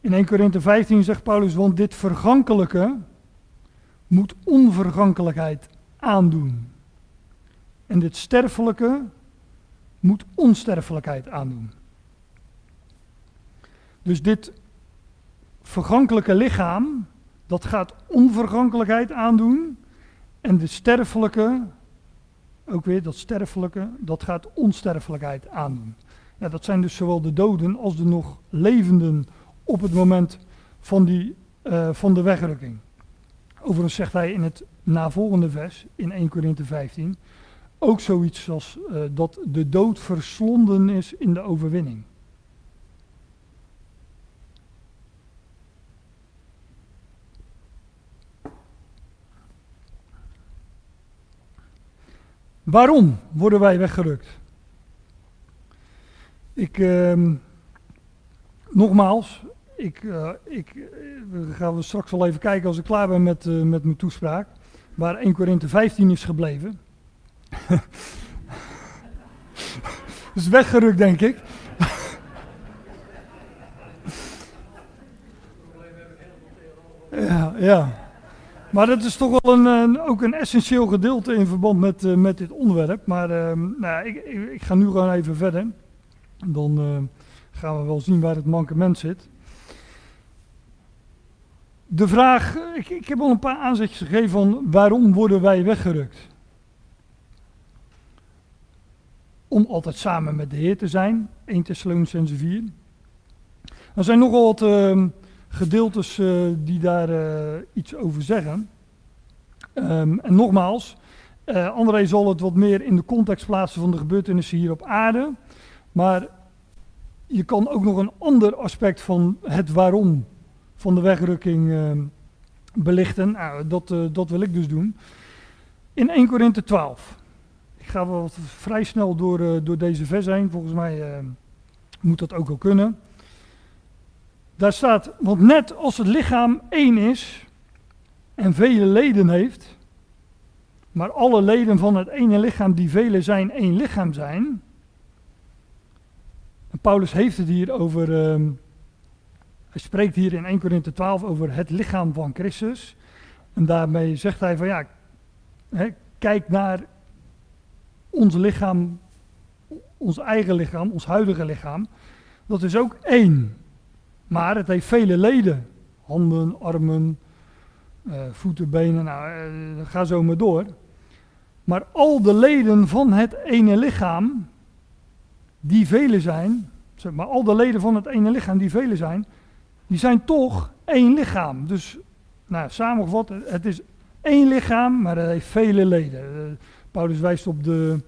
In 1 Korinthe 15 zegt Paulus, want dit vergankelijke moet onvergankelijkheid aandoen. En dit sterfelijke moet onsterfelijkheid aandoen. Dus dit vergankelijke lichaam, dat gaat onvergankelijkheid aandoen. En de sterfelijke, ook weer dat sterfelijke, dat gaat onsterfelijkheid aandoen. Ja, dat zijn dus zowel de doden als de nog levenden op het moment van, die, uh, van de wegrukking. Overigens zegt hij in het navolgende vers, in 1 Korinthe 15, ook zoiets als uh, dat de dood verslonden is in de overwinning. Waarom worden wij weggerukt? Ik, uh, nogmaals, ik, uh, ik, we gaan we straks wel even kijken als ik klaar ben met, uh, met mijn toespraak. Waar 1 Korinthe 15 is gebleven. (laughs) is weggerukt, denk ik. (laughs) ja, ja. Maar dat is toch wel een, ook een essentieel gedeelte in verband met, uh, met dit onderwerp. Maar uh, nou, ik, ik, ik, ga nu gewoon even verder. Dan uh, gaan we wel zien waar het mankement zit. De vraag, ik, ik heb al een paar aanzetjes gegeven van waarom worden wij weggerukt? Om altijd samen met de Heer te zijn, 1 Thessalonicense 4. Er zijn nogal wat uh, gedeeltes uh, die daar uh, iets over zeggen. Um, en nogmaals, uh, André zal het wat meer in de context plaatsen van de gebeurtenissen hier op aarde. Maar je kan ook nog een ander aspect van het waarom van de wegrukking ehm, belichten. Nou, dat, dat wil ik dus doen. In 1 Korinthe 12. Ik ga wel vrij snel door, door deze vers heen. Volgens mij ehm, moet dat ook wel kunnen. Daar staat, want net als het lichaam één is en vele leden heeft, maar alle leden van het ene lichaam die vele zijn, één lichaam zijn. En Paulus heeft het hier over, uh, hij spreekt hier in 1 Korinthe 12 over het lichaam van Christus. En daarmee zegt hij van ja, kijk naar ons lichaam, ons eigen lichaam, ons huidige lichaam. Dat is ook één. Maar het heeft vele leden. Handen, armen, uh, voeten, benen, nou, uh, ga zo maar door. Maar al de leden van het ene lichaam, die vele zijn, zeg maar al de leden van het ene lichaam die vele zijn, die zijn toch één lichaam. Dus, nou, samengevat, het is één lichaam, maar het heeft vele leden. Uh, Paulus wijst op de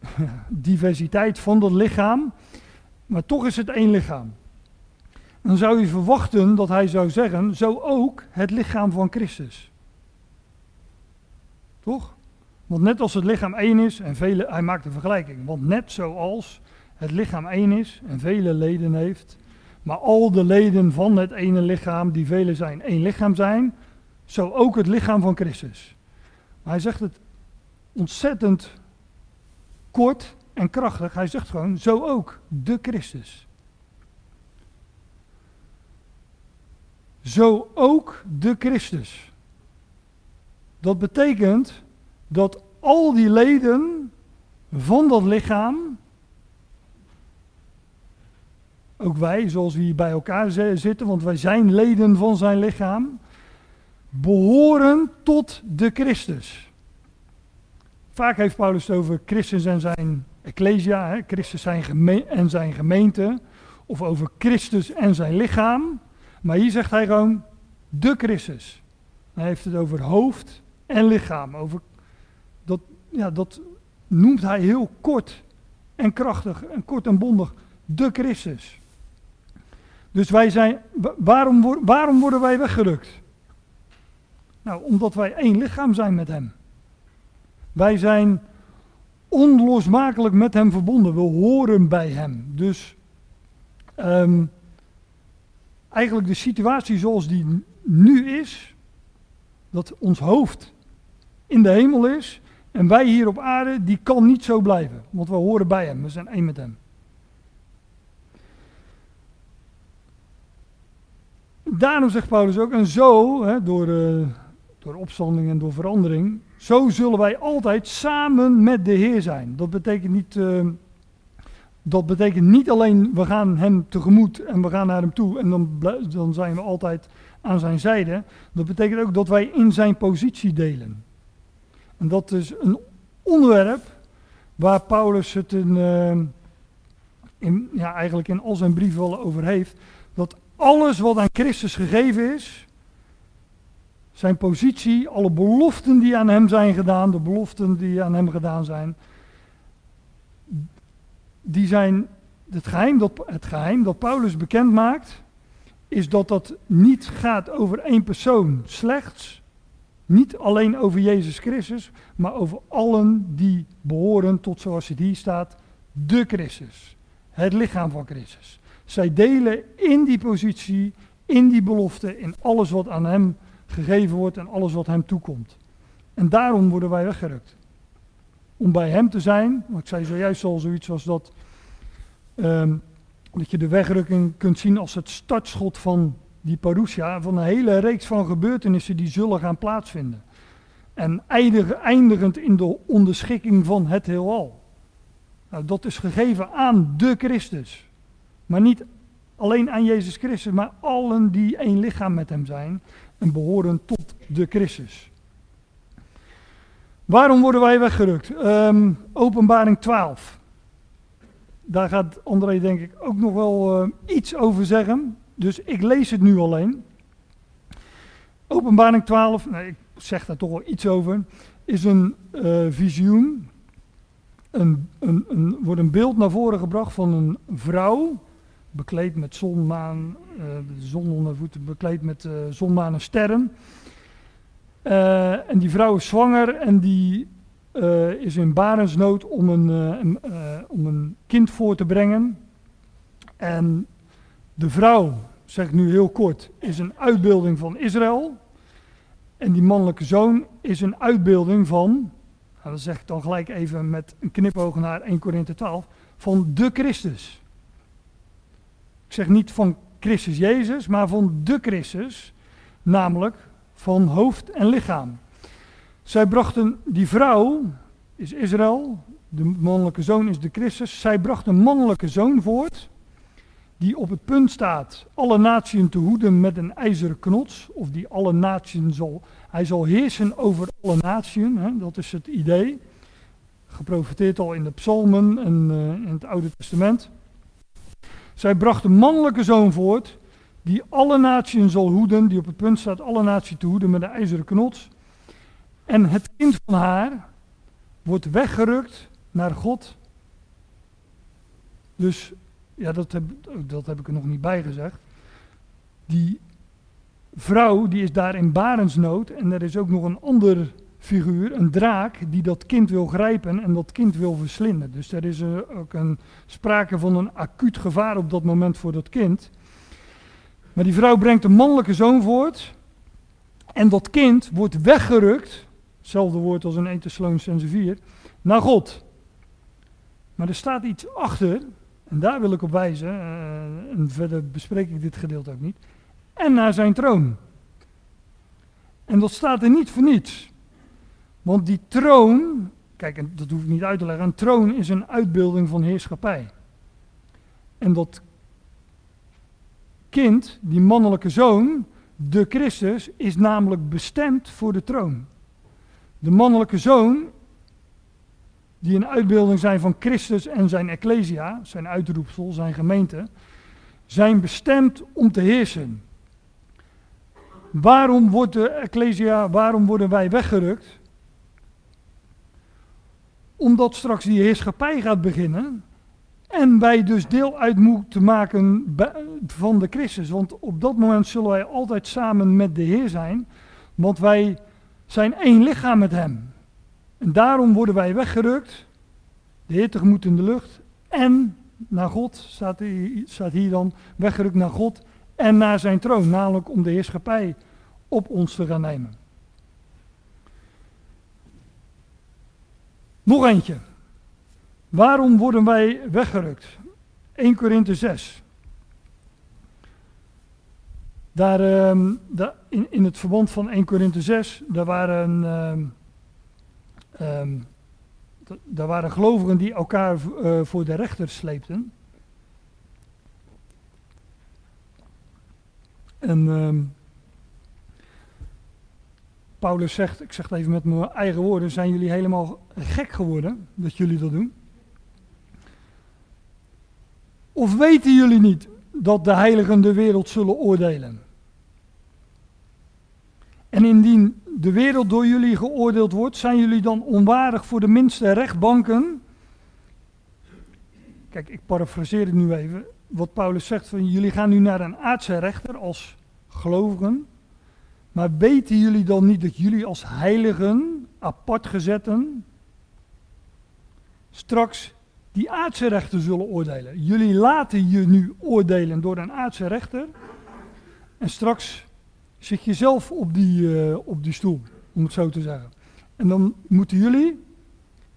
(laughs) diversiteit van dat lichaam, maar toch is het één lichaam dan zou je verwachten dat hij zou zeggen, zo ook het lichaam van Christus. Toch? Want net als het lichaam één is en vele, hij maakt een vergelijking, want net zoals het lichaam één is en vele leden heeft, maar al de leden van het ene lichaam, die vele zijn, één lichaam zijn, zo ook het lichaam van Christus. Maar hij zegt het ontzettend kort en krachtig. Hij zegt gewoon, zo ook de Christus. Zo ook de Christus. Dat betekent dat al die leden van dat lichaam, ook wij zoals we hier bij elkaar zitten, want wij zijn leden van zijn lichaam, behoren tot de Christus. Vaak heeft Paulus het over Christus en zijn ecclesia, Christus en zijn gemeente, of over Christus en zijn lichaam. Maar hier zegt hij gewoon de Christus. Hij heeft het over hoofd en lichaam. Over dat, ja, dat noemt hij heel kort en krachtig en kort en bondig. De Christus. Dus wij zijn, waarom, waarom worden wij weggerukt? Nou, omdat wij één lichaam zijn met hem. Wij zijn onlosmakelijk met hem verbonden. We horen bij hem. Dus um, eigenlijk de situatie zoals die nu is, dat ons hoofd in de hemel is en wij hier op aarde, die kan niet zo blijven, want we horen bij Hem, we zijn één met Hem. Daarom zegt Paulus ook, en zo, hè, door, uh, door opstanding en door verandering, zo zullen wij altijd samen met de Heer zijn. Dat betekent niet uh, dat betekent niet alleen we gaan hem tegemoet en we gaan naar hem toe en dan, dan zijn we altijd aan zijn zijde. Dat betekent ook dat wij in zijn positie delen. En dat is een onderwerp waar Paulus het in, uh, in, ja, eigenlijk in al zijn brieven wel over heeft. Dat alles wat aan Christus gegeven is, zijn positie, alle beloften die aan hem zijn gedaan, de beloften die aan hem gedaan zijn, die zijn het geheim dat, het geheim dat Paulus bekend maakt, is dat dat niet gaat over één persoon slechts, niet alleen over Jezus Christus, maar over allen die behoren tot, zoals het hier staat, de Christus, het lichaam van Christus. Zij delen in die positie, in die belofte, in alles wat aan hem gegeven wordt en alles wat hem toekomt. En daarom worden wij weggerukt. Om bij hem te zijn, want ik zei zojuist al zoiets als dat, um, dat je de wegrukking kunt zien als het startschot van die parousia, van een hele reeks van gebeurtenissen die zullen gaan plaatsvinden. En eindigend in de onderschikking van het heelal. Nou, dat is gegeven aan de Christus. Maar niet alleen aan Jezus Christus, maar allen die één lichaam met hem zijn en behoren tot de Christus. Waarom worden wij weggerukt? Um, openbaring 12. Daar gaat André denk ik ook nog wel uh, iets over zeggen. Dus ik lees het nu alleen. Openbaring 12, nou, ik zeg daar toch wel iets over, is een uh, visioen. Een, een, een, wordt een beeld naar voren gebracht van een vrouw bekleed met zon, maan, de zon onder voeten, bekleed met zon, maan en sterren. Uh, en die vrouw is zwanger en die is in barensnood om een, een om een kind voor te brengen. En de vrouw, zeg ik nu heel kort, is een uitbeelding van Israël. En die mannelijke zoon is een uitbeelding van, nou dat zeg ik dan gelijk even met een knipoog naar 1 Korinthe 12, van de Christus. Ik zeg niet van Christus Jezus, maar van de Christus, namelijk van hoofd en lichaam. Zij brachten, die vrouw is Israël, de mannelijke zoon is de Christus. Zij bracht een mannelijke zoon voort, die op het punt staat alle naties te hoeden met een ijzeren knots, of die alle naties zal, hij zal heersen over alle naties, dat is het idee. Geprofiteerd al in de psalmen en uh, in het Oude Testament. Zij bracht een mannelijke zoon voort, die alle naties zal hoeden, die op het punt staat alle naties te hoeden met een ijzeren knots. En het kind van haar wordt weggerukt naar God. Dus, ja, dat heb, dat heb ik er nog niet bij gezegd. Die vrouw, die is daar in barensnood. En er is ook nog een ander figuur, een draak, die dat kind wil grijpen en dat kind wil verslinden. Dus er is ook een, sprake van een acuut gevaar op dat moment voor dat kind. Maar die vrouw brengt een mannelijke zoon voort. En dat kind wordt weggerukt, hetzelfde woord als in 1 Thessalonians 4, naar God. Maar er staat iets achter, en daar wil ik op wijzen, uh, en verder bespreek ik dit gedeelte ook niet, en naar zijn troon. En dat staat er niet voor niets. Want die troon, kijk, dat hoef ik niet uit te leggen, een troon is een uitbeelding van heerschappij. En dat kind, die mannelijke zoon, de Christus, is namelijk bestemd voor de troon. De mannelijke zoon, die een uitbeelding zijn van Christus en zijn ecclesia, zijn uitroepsel, zijn gemeente, zijn bestemd om te heersen. Waarom wordt de ecclesia, waarom worden wij weggerukt? Omdat straks die heerschappij gaat beginnen. En wij dus deel uit moeten maken van de Christus. Want op dat moment zullen wij altijd samen met de Heer zijn. Want wij zijn één lichaam met Hem. En daarom worden wij weggerukt. De Heer tegemoet in de lucht. En naar God, staat hier, staat dan, weggerukt naar God. En naar zijn troon. Namelijk om de heerschappij op ons te gaan nemen. Nog eentje. Waarom worden wij weggerukt? 1 Korinthe 6. Daar, uh, daar in, het verband van 1 Korinthe 6, daar waren, um, daar waren gelovigen die elkaar eh, voor de rechter sleepten. En ehm, Paulus zegt, ik zeg het even met mijn eigen woorden, zijn jullie helemaal gek geworden dat jullie dat doen? Of weten jullie niet dat de heiligen de wereld zullen oordelen? En indien de wereld door jullie geoordeeld wordt, zijn jullie dan onwaardig voor de minste rechtbanken? Kijk, ik parafraseer het nu even. Wat Paulus zegt van jullie gaan nu naar een aardse rechter als gelovigen. Maar weten jullie dan niet dat jullie als heiligen, apart gezetten, straks die aardse rechter zullen oordelen? Jullie laten je nu oordelen door een aardse rechter. En straks zit je zelf op die, eh, op die stoel, om het zo te zeggen. En dan moeten jullie,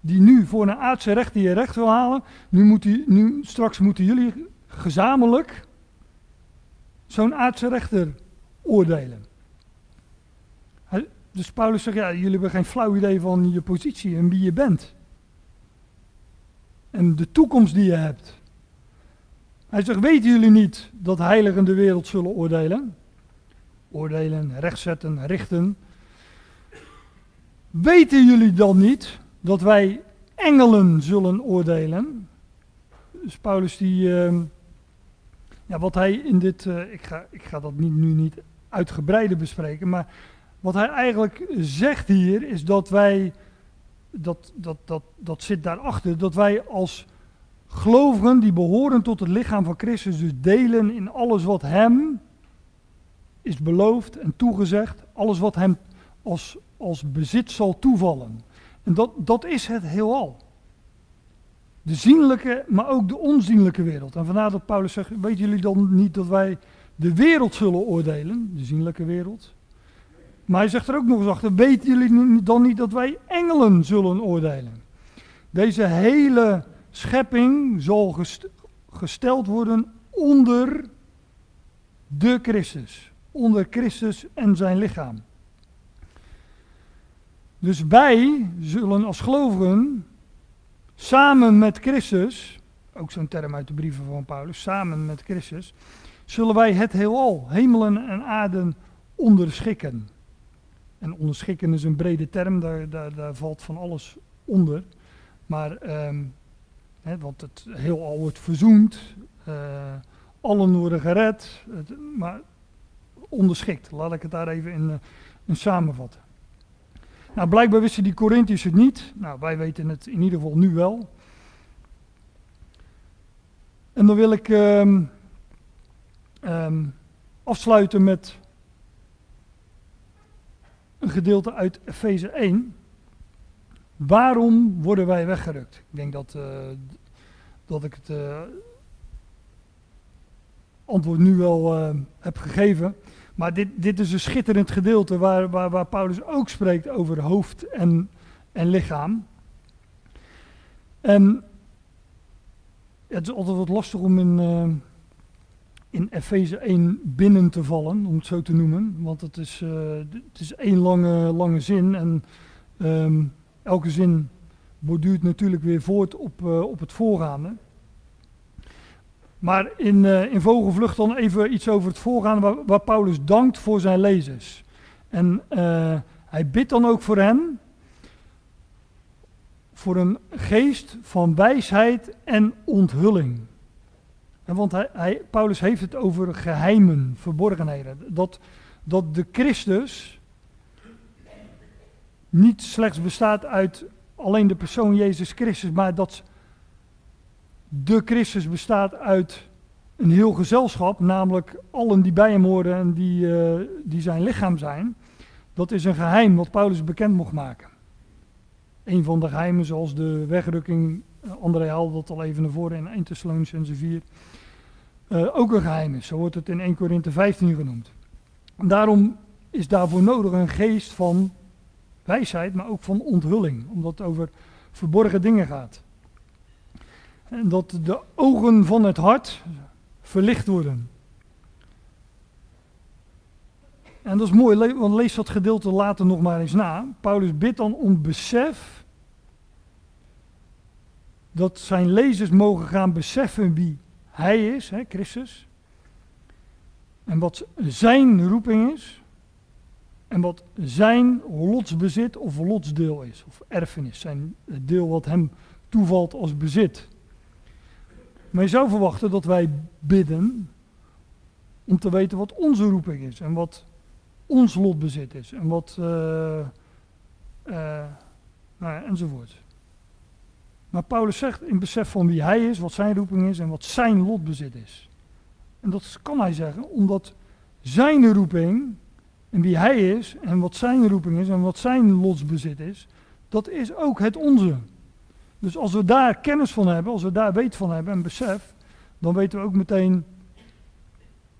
die nu voor een aardse rechter je recht wil halen, nu moeten, nu, straks moeten jullie gezamenlijk zo'n aardse rechter oordelen. Dus Paulus zegt, ja, jullie hebben geen flauw idee van je positie en wie je bent. En de toekomst die je hebt. Hij zegt, weten jullie niet dat heiligen de wereld zullen oordelen? Oordelen, rechtzetten, richten. Weten jullie dan niet dat wij engelen zullen oordelen? Dus Paulus die, ehm, ja, wat hij in dit, eh, ik, ga, ik ga dat niet, nu niet uitgebreider bespreken, maar wat hij eigenlijk zegt hier is dat wij, dat, dat, dat, dat zit daarachter, dat wij als gelovigen die behoren tot het lichaam van Christus dus delen in alles wat hem is beloofd en toegezegd, alles wat hem als, als bezit zal toevallen. En dat, dat is het heelal. De zienlijke, maar ook de onzienlijke wereld. En vandaar dat Paulus zegt, weten jullie dan niet dat wij de wereld zullen oordelen, de zienlijke wereld? Maar hij zegt er ook nog eens achter, weten jullie dan niet dat wij engelen zullen oordelen? Deze hele schepping zal gest- gesteld worden onder de Christus. Onder Christus en zijn lichaam. Dus wij zullen als gelovigen samen met Christus, ook zo'n term uit de brieven van Paulus, samen met Christus, zullen wij het heelal, hemelen en aarden, onderschikken. En onderschikken is een brede term, daar, valt van alles onder. Maar, ehm, hè, want het heelal wordt verzoend, eh, allen worden gered, maar onderschikt. Laat ik het daar even in, eh, in samenvatten. Nou, blijkbaar wisten die Corinthiërs het niet. Nou, wij weten het in ieder geval nu wel. En dan wil ik ehm, ehm, afsluiten met een gedeelte uit Efeze 1. Waarom worden wij weggerukt? Ik denk dat, eh, dat ik het eh, antwoord nu wel eh, heb gegeven. Maar dit, dit is een schitterend gedeelte waar, waar, waar Paulus ook spreekt over hoofd en, en lichaam. En het is altijd wat lastig om in, in Efeze 1 binnen te vallen, om het zo te noemen. Want het is, uh, het is één lange, lange zin en um, elke zin borduurt natuurlijk weer voort op, uh, op het voorgaande. Maar in, uh, in vogelvlucht dan even iets over het voorgaan waar, waar Paulus dankt voor zijn lezers. En hij bidt dan ook voor hen, voor een geest van wijsheid en onthulling. Want hij, Paulus heeft het over geheimen, verborgenheden. Dat, dat de Christus niet slechts bestaat uit alleen de persoon Jezus Christus, maar dat de Christus bestaat uit een heel gezelschap, namelijk allen die bij hem horen en die, uh, die zijn lichaam zijn. Dat is een geheim wat Paulus bekend mocht maken. Een van de geheimen zoals de wegrukking, uh, André haalde dat al even naar voren in 1 Thessalonicense 4, uh, ook een geheim is. Zo wordt het in 1 Korinthe 15 genoemd. En daarom is daarvoor nodig een geest van wijsheid, maar ook van onthulling, omdat het over verborgen dingen gaat. En dat de ogen van het hart verlicht worden. En dat is mooi, want lees dat gedeelte later nog maar eens na. Paulus bidt dan om besef dat zijn lezers mogen gaan beseffen wie hij is, hè, Christus. En wat zijn roeping is. En wat zijn lotsbezit of lotsdeel is, of erfenis. Zijn deel wat hem toevalt als bezit. Maar je zou verwachten dat wij bidden om te weten wat onze roeping is en wat ons lotbezit is en wat, uh, uh, nou ja, enzovoort. Maar Paulus zegt in besef van wie hij is, wat zijn roeping is en wat zijn lotbezit is. En dat kan hij zeggen omdat zijn roeping en wie hij is en wat zijn roeping is en wat zijn lotsbezit is, dat is ook het onze. Dus als we daar kennis van hebben, als we daar weet van hebben en besef, dan weten we ook meteen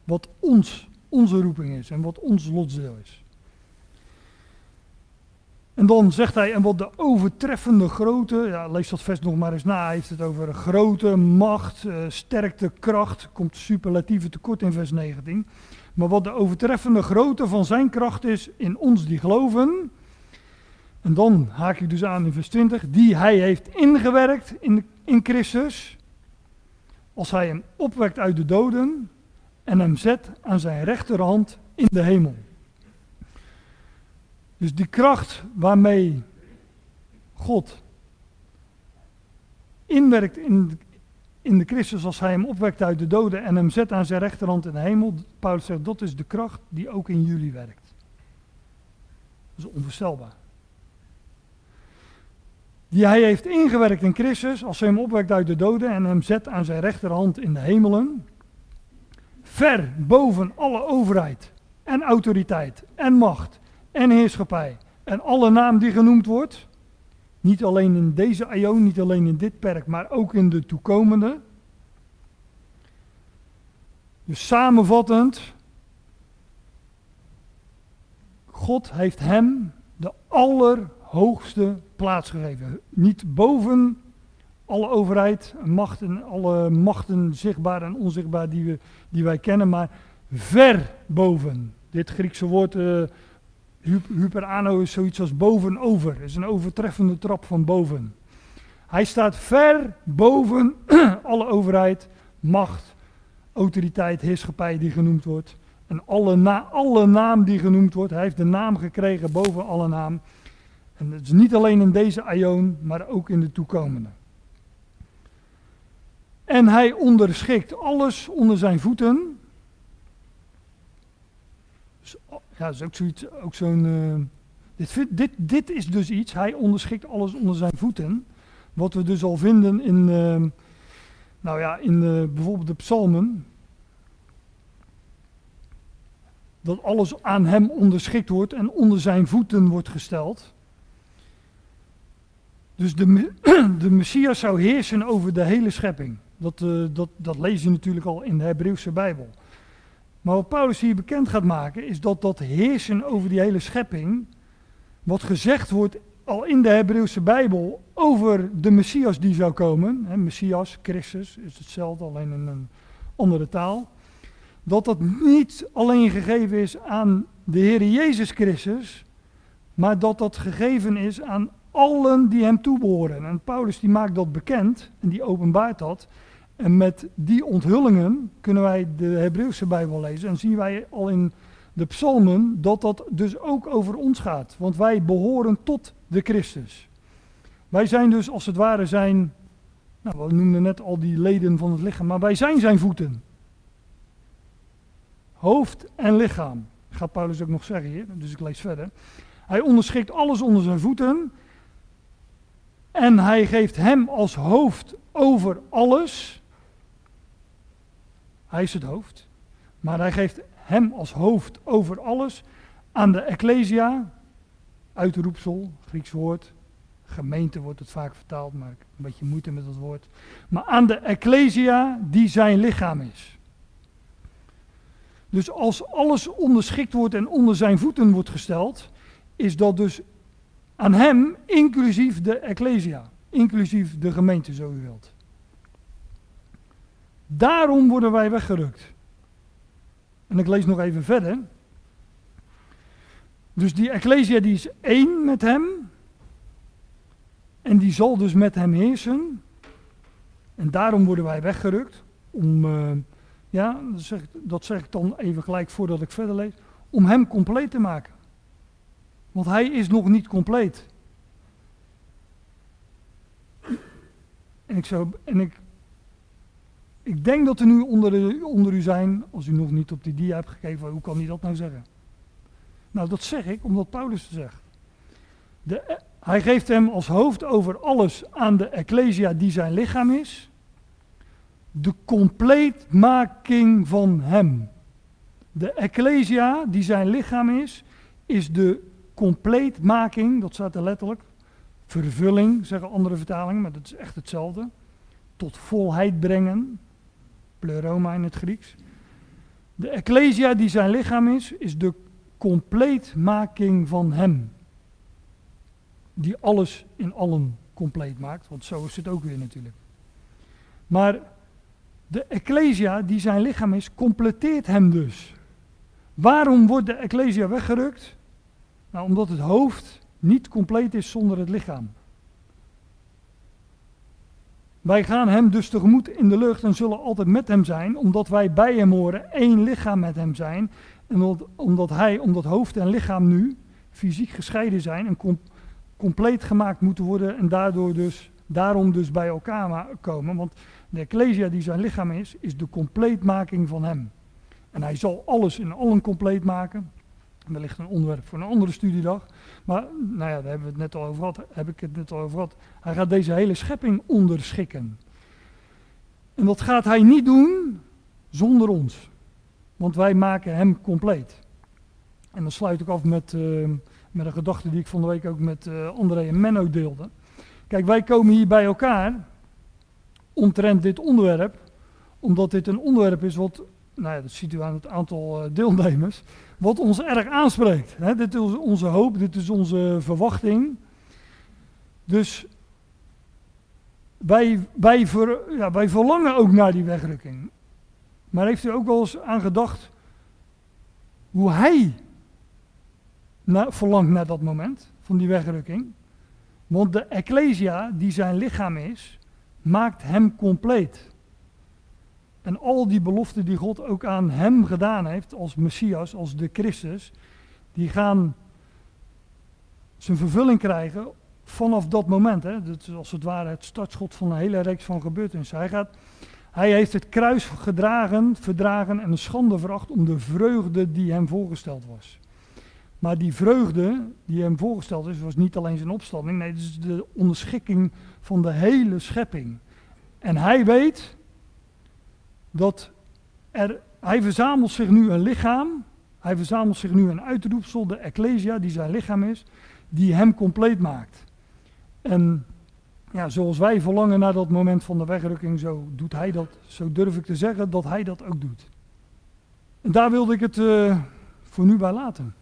wat ons, onze roeping is en wat ons lotsdeel is. En dan zegt hij, en wat de overtreffende grote, ja, lees dat vers nog maar eens na, hij heeft het over grote, macht, uh, sterkte, kracht, komt superlatieve tekort in vers 19. Maar wat de overtreffende grootte van zijn kracht is in ons die geloven, en dan haak ik dus aan in vers 20, die hij heeft ingewerkt in, in Christus, als hij hem opwekt uit de doden en hem zet aan zijn rechterhand in de hemel. Dus die kracht waarmee God inwerkt in, in de Christus als hij hem opwekt uit de doden en hem zet aan zijn rechterhand in de hemel. Paulus zegt dat is de kracht die ook in jullie werkt. Dat is onvoorstelbaar. Die hij heeft ingewerkt in Christus als hij hem opwekt uit de doden en hem zet aan zijn rechterhand in de hemelen. Ver boven alle overheid en autoriteit en macht en heerschappij en alle naam die genoemd wordt. Niet alleen in deze aion, niet alleen in dit perk, maar ook in de toekomende. Dus samenvattend, God heeft hem de allerhoogste plaats gegeven. Niet boven alle overheid, macht en alle machten, zichtbaar en onzichtbaar, die, we, die wij kennen, maar ver boven. Dit Griekse woord uh, Hyperano is zoiets als bovenover. Is een overtreffende trap van boven. Hij staat ver boven (clears throat) alle overheid, macht, autoriteit, heerschappij die genoemd wordt. En alle, na, alle naam die genoemd wordt. Hij heeft de naam gekregen boven alle naam. En het is niet alleen in deze aion, maar ook in de toekomende. En hij onderschikt alles onder zijn voeten. Dus ja, dat is ook zoiets, ook zo'n. Uh, dit, dit, dit is dus iets, hij onderschikt alles onder zijn voeten. Wat we dus al vinden in, uh, nou ja, in uh, bijvoorbeeld de psalmen. Dat alles aan hem onderschikt wordt en onder zijn voeten wordt gesteld. Dus de, (clears throat) de Messias zou heersen over de hele schepping. Dat, uh, dat, dat lees je natuurlijk al in de Hebreeuwse Bijbel. Maar wat Paulus hier bekend gaat maken, is dat dat heersen over die hele schepping, wat gezegd wordt al in de Hebreeuwse Bijbel over de Messias die zou komen, hè, Messias, Christus, is hetzelfde, alleen in een andere taal, dat dat niet alleen gegeven is aan de Heer Jezus Christus, maar dat dat gegeven is aan allen die hem toebehoren. En Paulus die maakt dat bekend en die openbaart dat. En met die onthullingen kunnen wij de Hebreeuwse Bijbel lezen en zien wij al in de psalmen dat dat dus ook over ons gaat. Want wij behoren tot de Christus. Wij zijn dus als het ware zijn, nou we noemden net al die leden van het lichaam, maar wij zijn zijn voeten. Hoofd en lichaam, gaat Paulus ook nog zeggen hier, dus ik lees verder. Hij onderschikt alles onder zijn voeten en hij geeft hem als hoofd over alles hij is het hoofd. Maar hij geeft hem als hoofd over alles aan de Ecclesia, uitroepsel, Grieks woord. Gemeente wordt het vaak vertaald, maar ik heb een beetje moeite met dat woord. Maar aan de Ecclesia die zijn lichaam is. Dus als alles onderschikt wordt en onder zijn voeten wordt gesteld, is dat dus aan hem inclusief de Ecclesia, inclusief de gemeente, zo u wilt. Daarom worden wij weggerukt. En ik lees nog even verder. Dus die Ecclesia die is één met hem. En die zal dus met hem heersen. En daarom worden wij weggerukt. Om, uh, ja, dat zeg, dat zeg ik dan even gelijk voordat ik verder lees. Om hem compleet te maken. Want hij is nog niet compleet. En ik, zou, en ik, ik denk dat er nu onder, onder u zijn, als u nog niet op die dia hebt gekeken, hoe kan hij dat nou zeggen? Nou, dat zeg ik omdat Paulus het zegt. De, hij geeft hem als hoofd over alles aan de Ecclesia die zijn lichaam is. De compleetmaking van hem. De Ecclesia die zijn lichaam is, is de compleetmaking, dat staat er letterlijk, vervulling, zeggen andere vertalingen, maar dat is echt hetzelfde. Tot volheid brengen, pleuroma in het Grieks. De Ecclesia die zijn lichaam is, is de compleetmaking van hem. Die alles in allen compleet maakt, want zo is het ook weer natuurlijk. Maar de Ecclesia die zijn lichaam is, completeert hem dus. Waarom wordt de Ecclesia weggerukt? Nou, omdat het hoofd niet compleet is zonder het lichaam. Wij gaan hem dus tegemoet in de lucht en zullen altijd met hem zijn, omdat wij bij hem horen, één lichaam met hem zijn. En omdat hij, omdat hoofd en lichaam nu fysiek gescheiden zijn en compleet gemaakt moeten worden en daardoor dus, daarom dus bij elkaar komen. Want de Ecclesia die zijn lichaam is, is de compleetmaking van hem. En hij zal alles in allen compleet maken. Wellicht een onderwerp voor een andere studiedag. Maar nou ja, daar hebben we het net al over gehad. Heb ik het net al over gehad. Hij gaat deze hele schepping onderschikken. En dat gaat hij niet doen zonder ons. Want wij maken hem compleet. En dan sluit ik af met, uh, met een gedachte die ik van de week ook met uh, André en Menno deelde. Kijk, wij komen hier bij elkaar omtrent dit onderwerp, omdat dit een onderwerp is wat nou ja, dat ziet u aan het aantal eh, deelnemers, wat ons erg aanspreekt. Dit is onze hoop, dit is onze verwachting. Dus wij, wij, ver, ja, wij verlangen ook naar die wegrukking. Maar heeft u ook wel eens aan gedacht hoe hij verlangt naar dat moment van die wegrukking? Want de Ecclesia, die zijn lichaam is, maakt hem compleet. En al die beloften die God ook aan hem gedaan heeft, als Messias, als de Christus, die gaan zijn vervulling krijgen vanaf dat moment. Hè. Dat is als het ware het startschot van een hele reeks van gebeurtenissen. Hij, gaat, hij heeft het kruis gedragen, verdragen en een schande veracht om de vreugde die hem voorgesteld was. Maar die vreugde die hem voorgesteld is, was niet alleen zijn opstanding, nee, het is de onderschikking van de hele schepping. En hij weet, dat er, hij verzamelt zich nu een lichaam, hij verzamelt zich nu een uitroepsel, de Ecclesia, die zijn lichaam is, die hem compleet maakt. En ja, zoals wij verlangen naar dat moment van de wegrukking, zo doet hij dat, zo durf ik te zeggen dat hij dat ook doet. En daar wilde ik het uh, voor nu bij laten.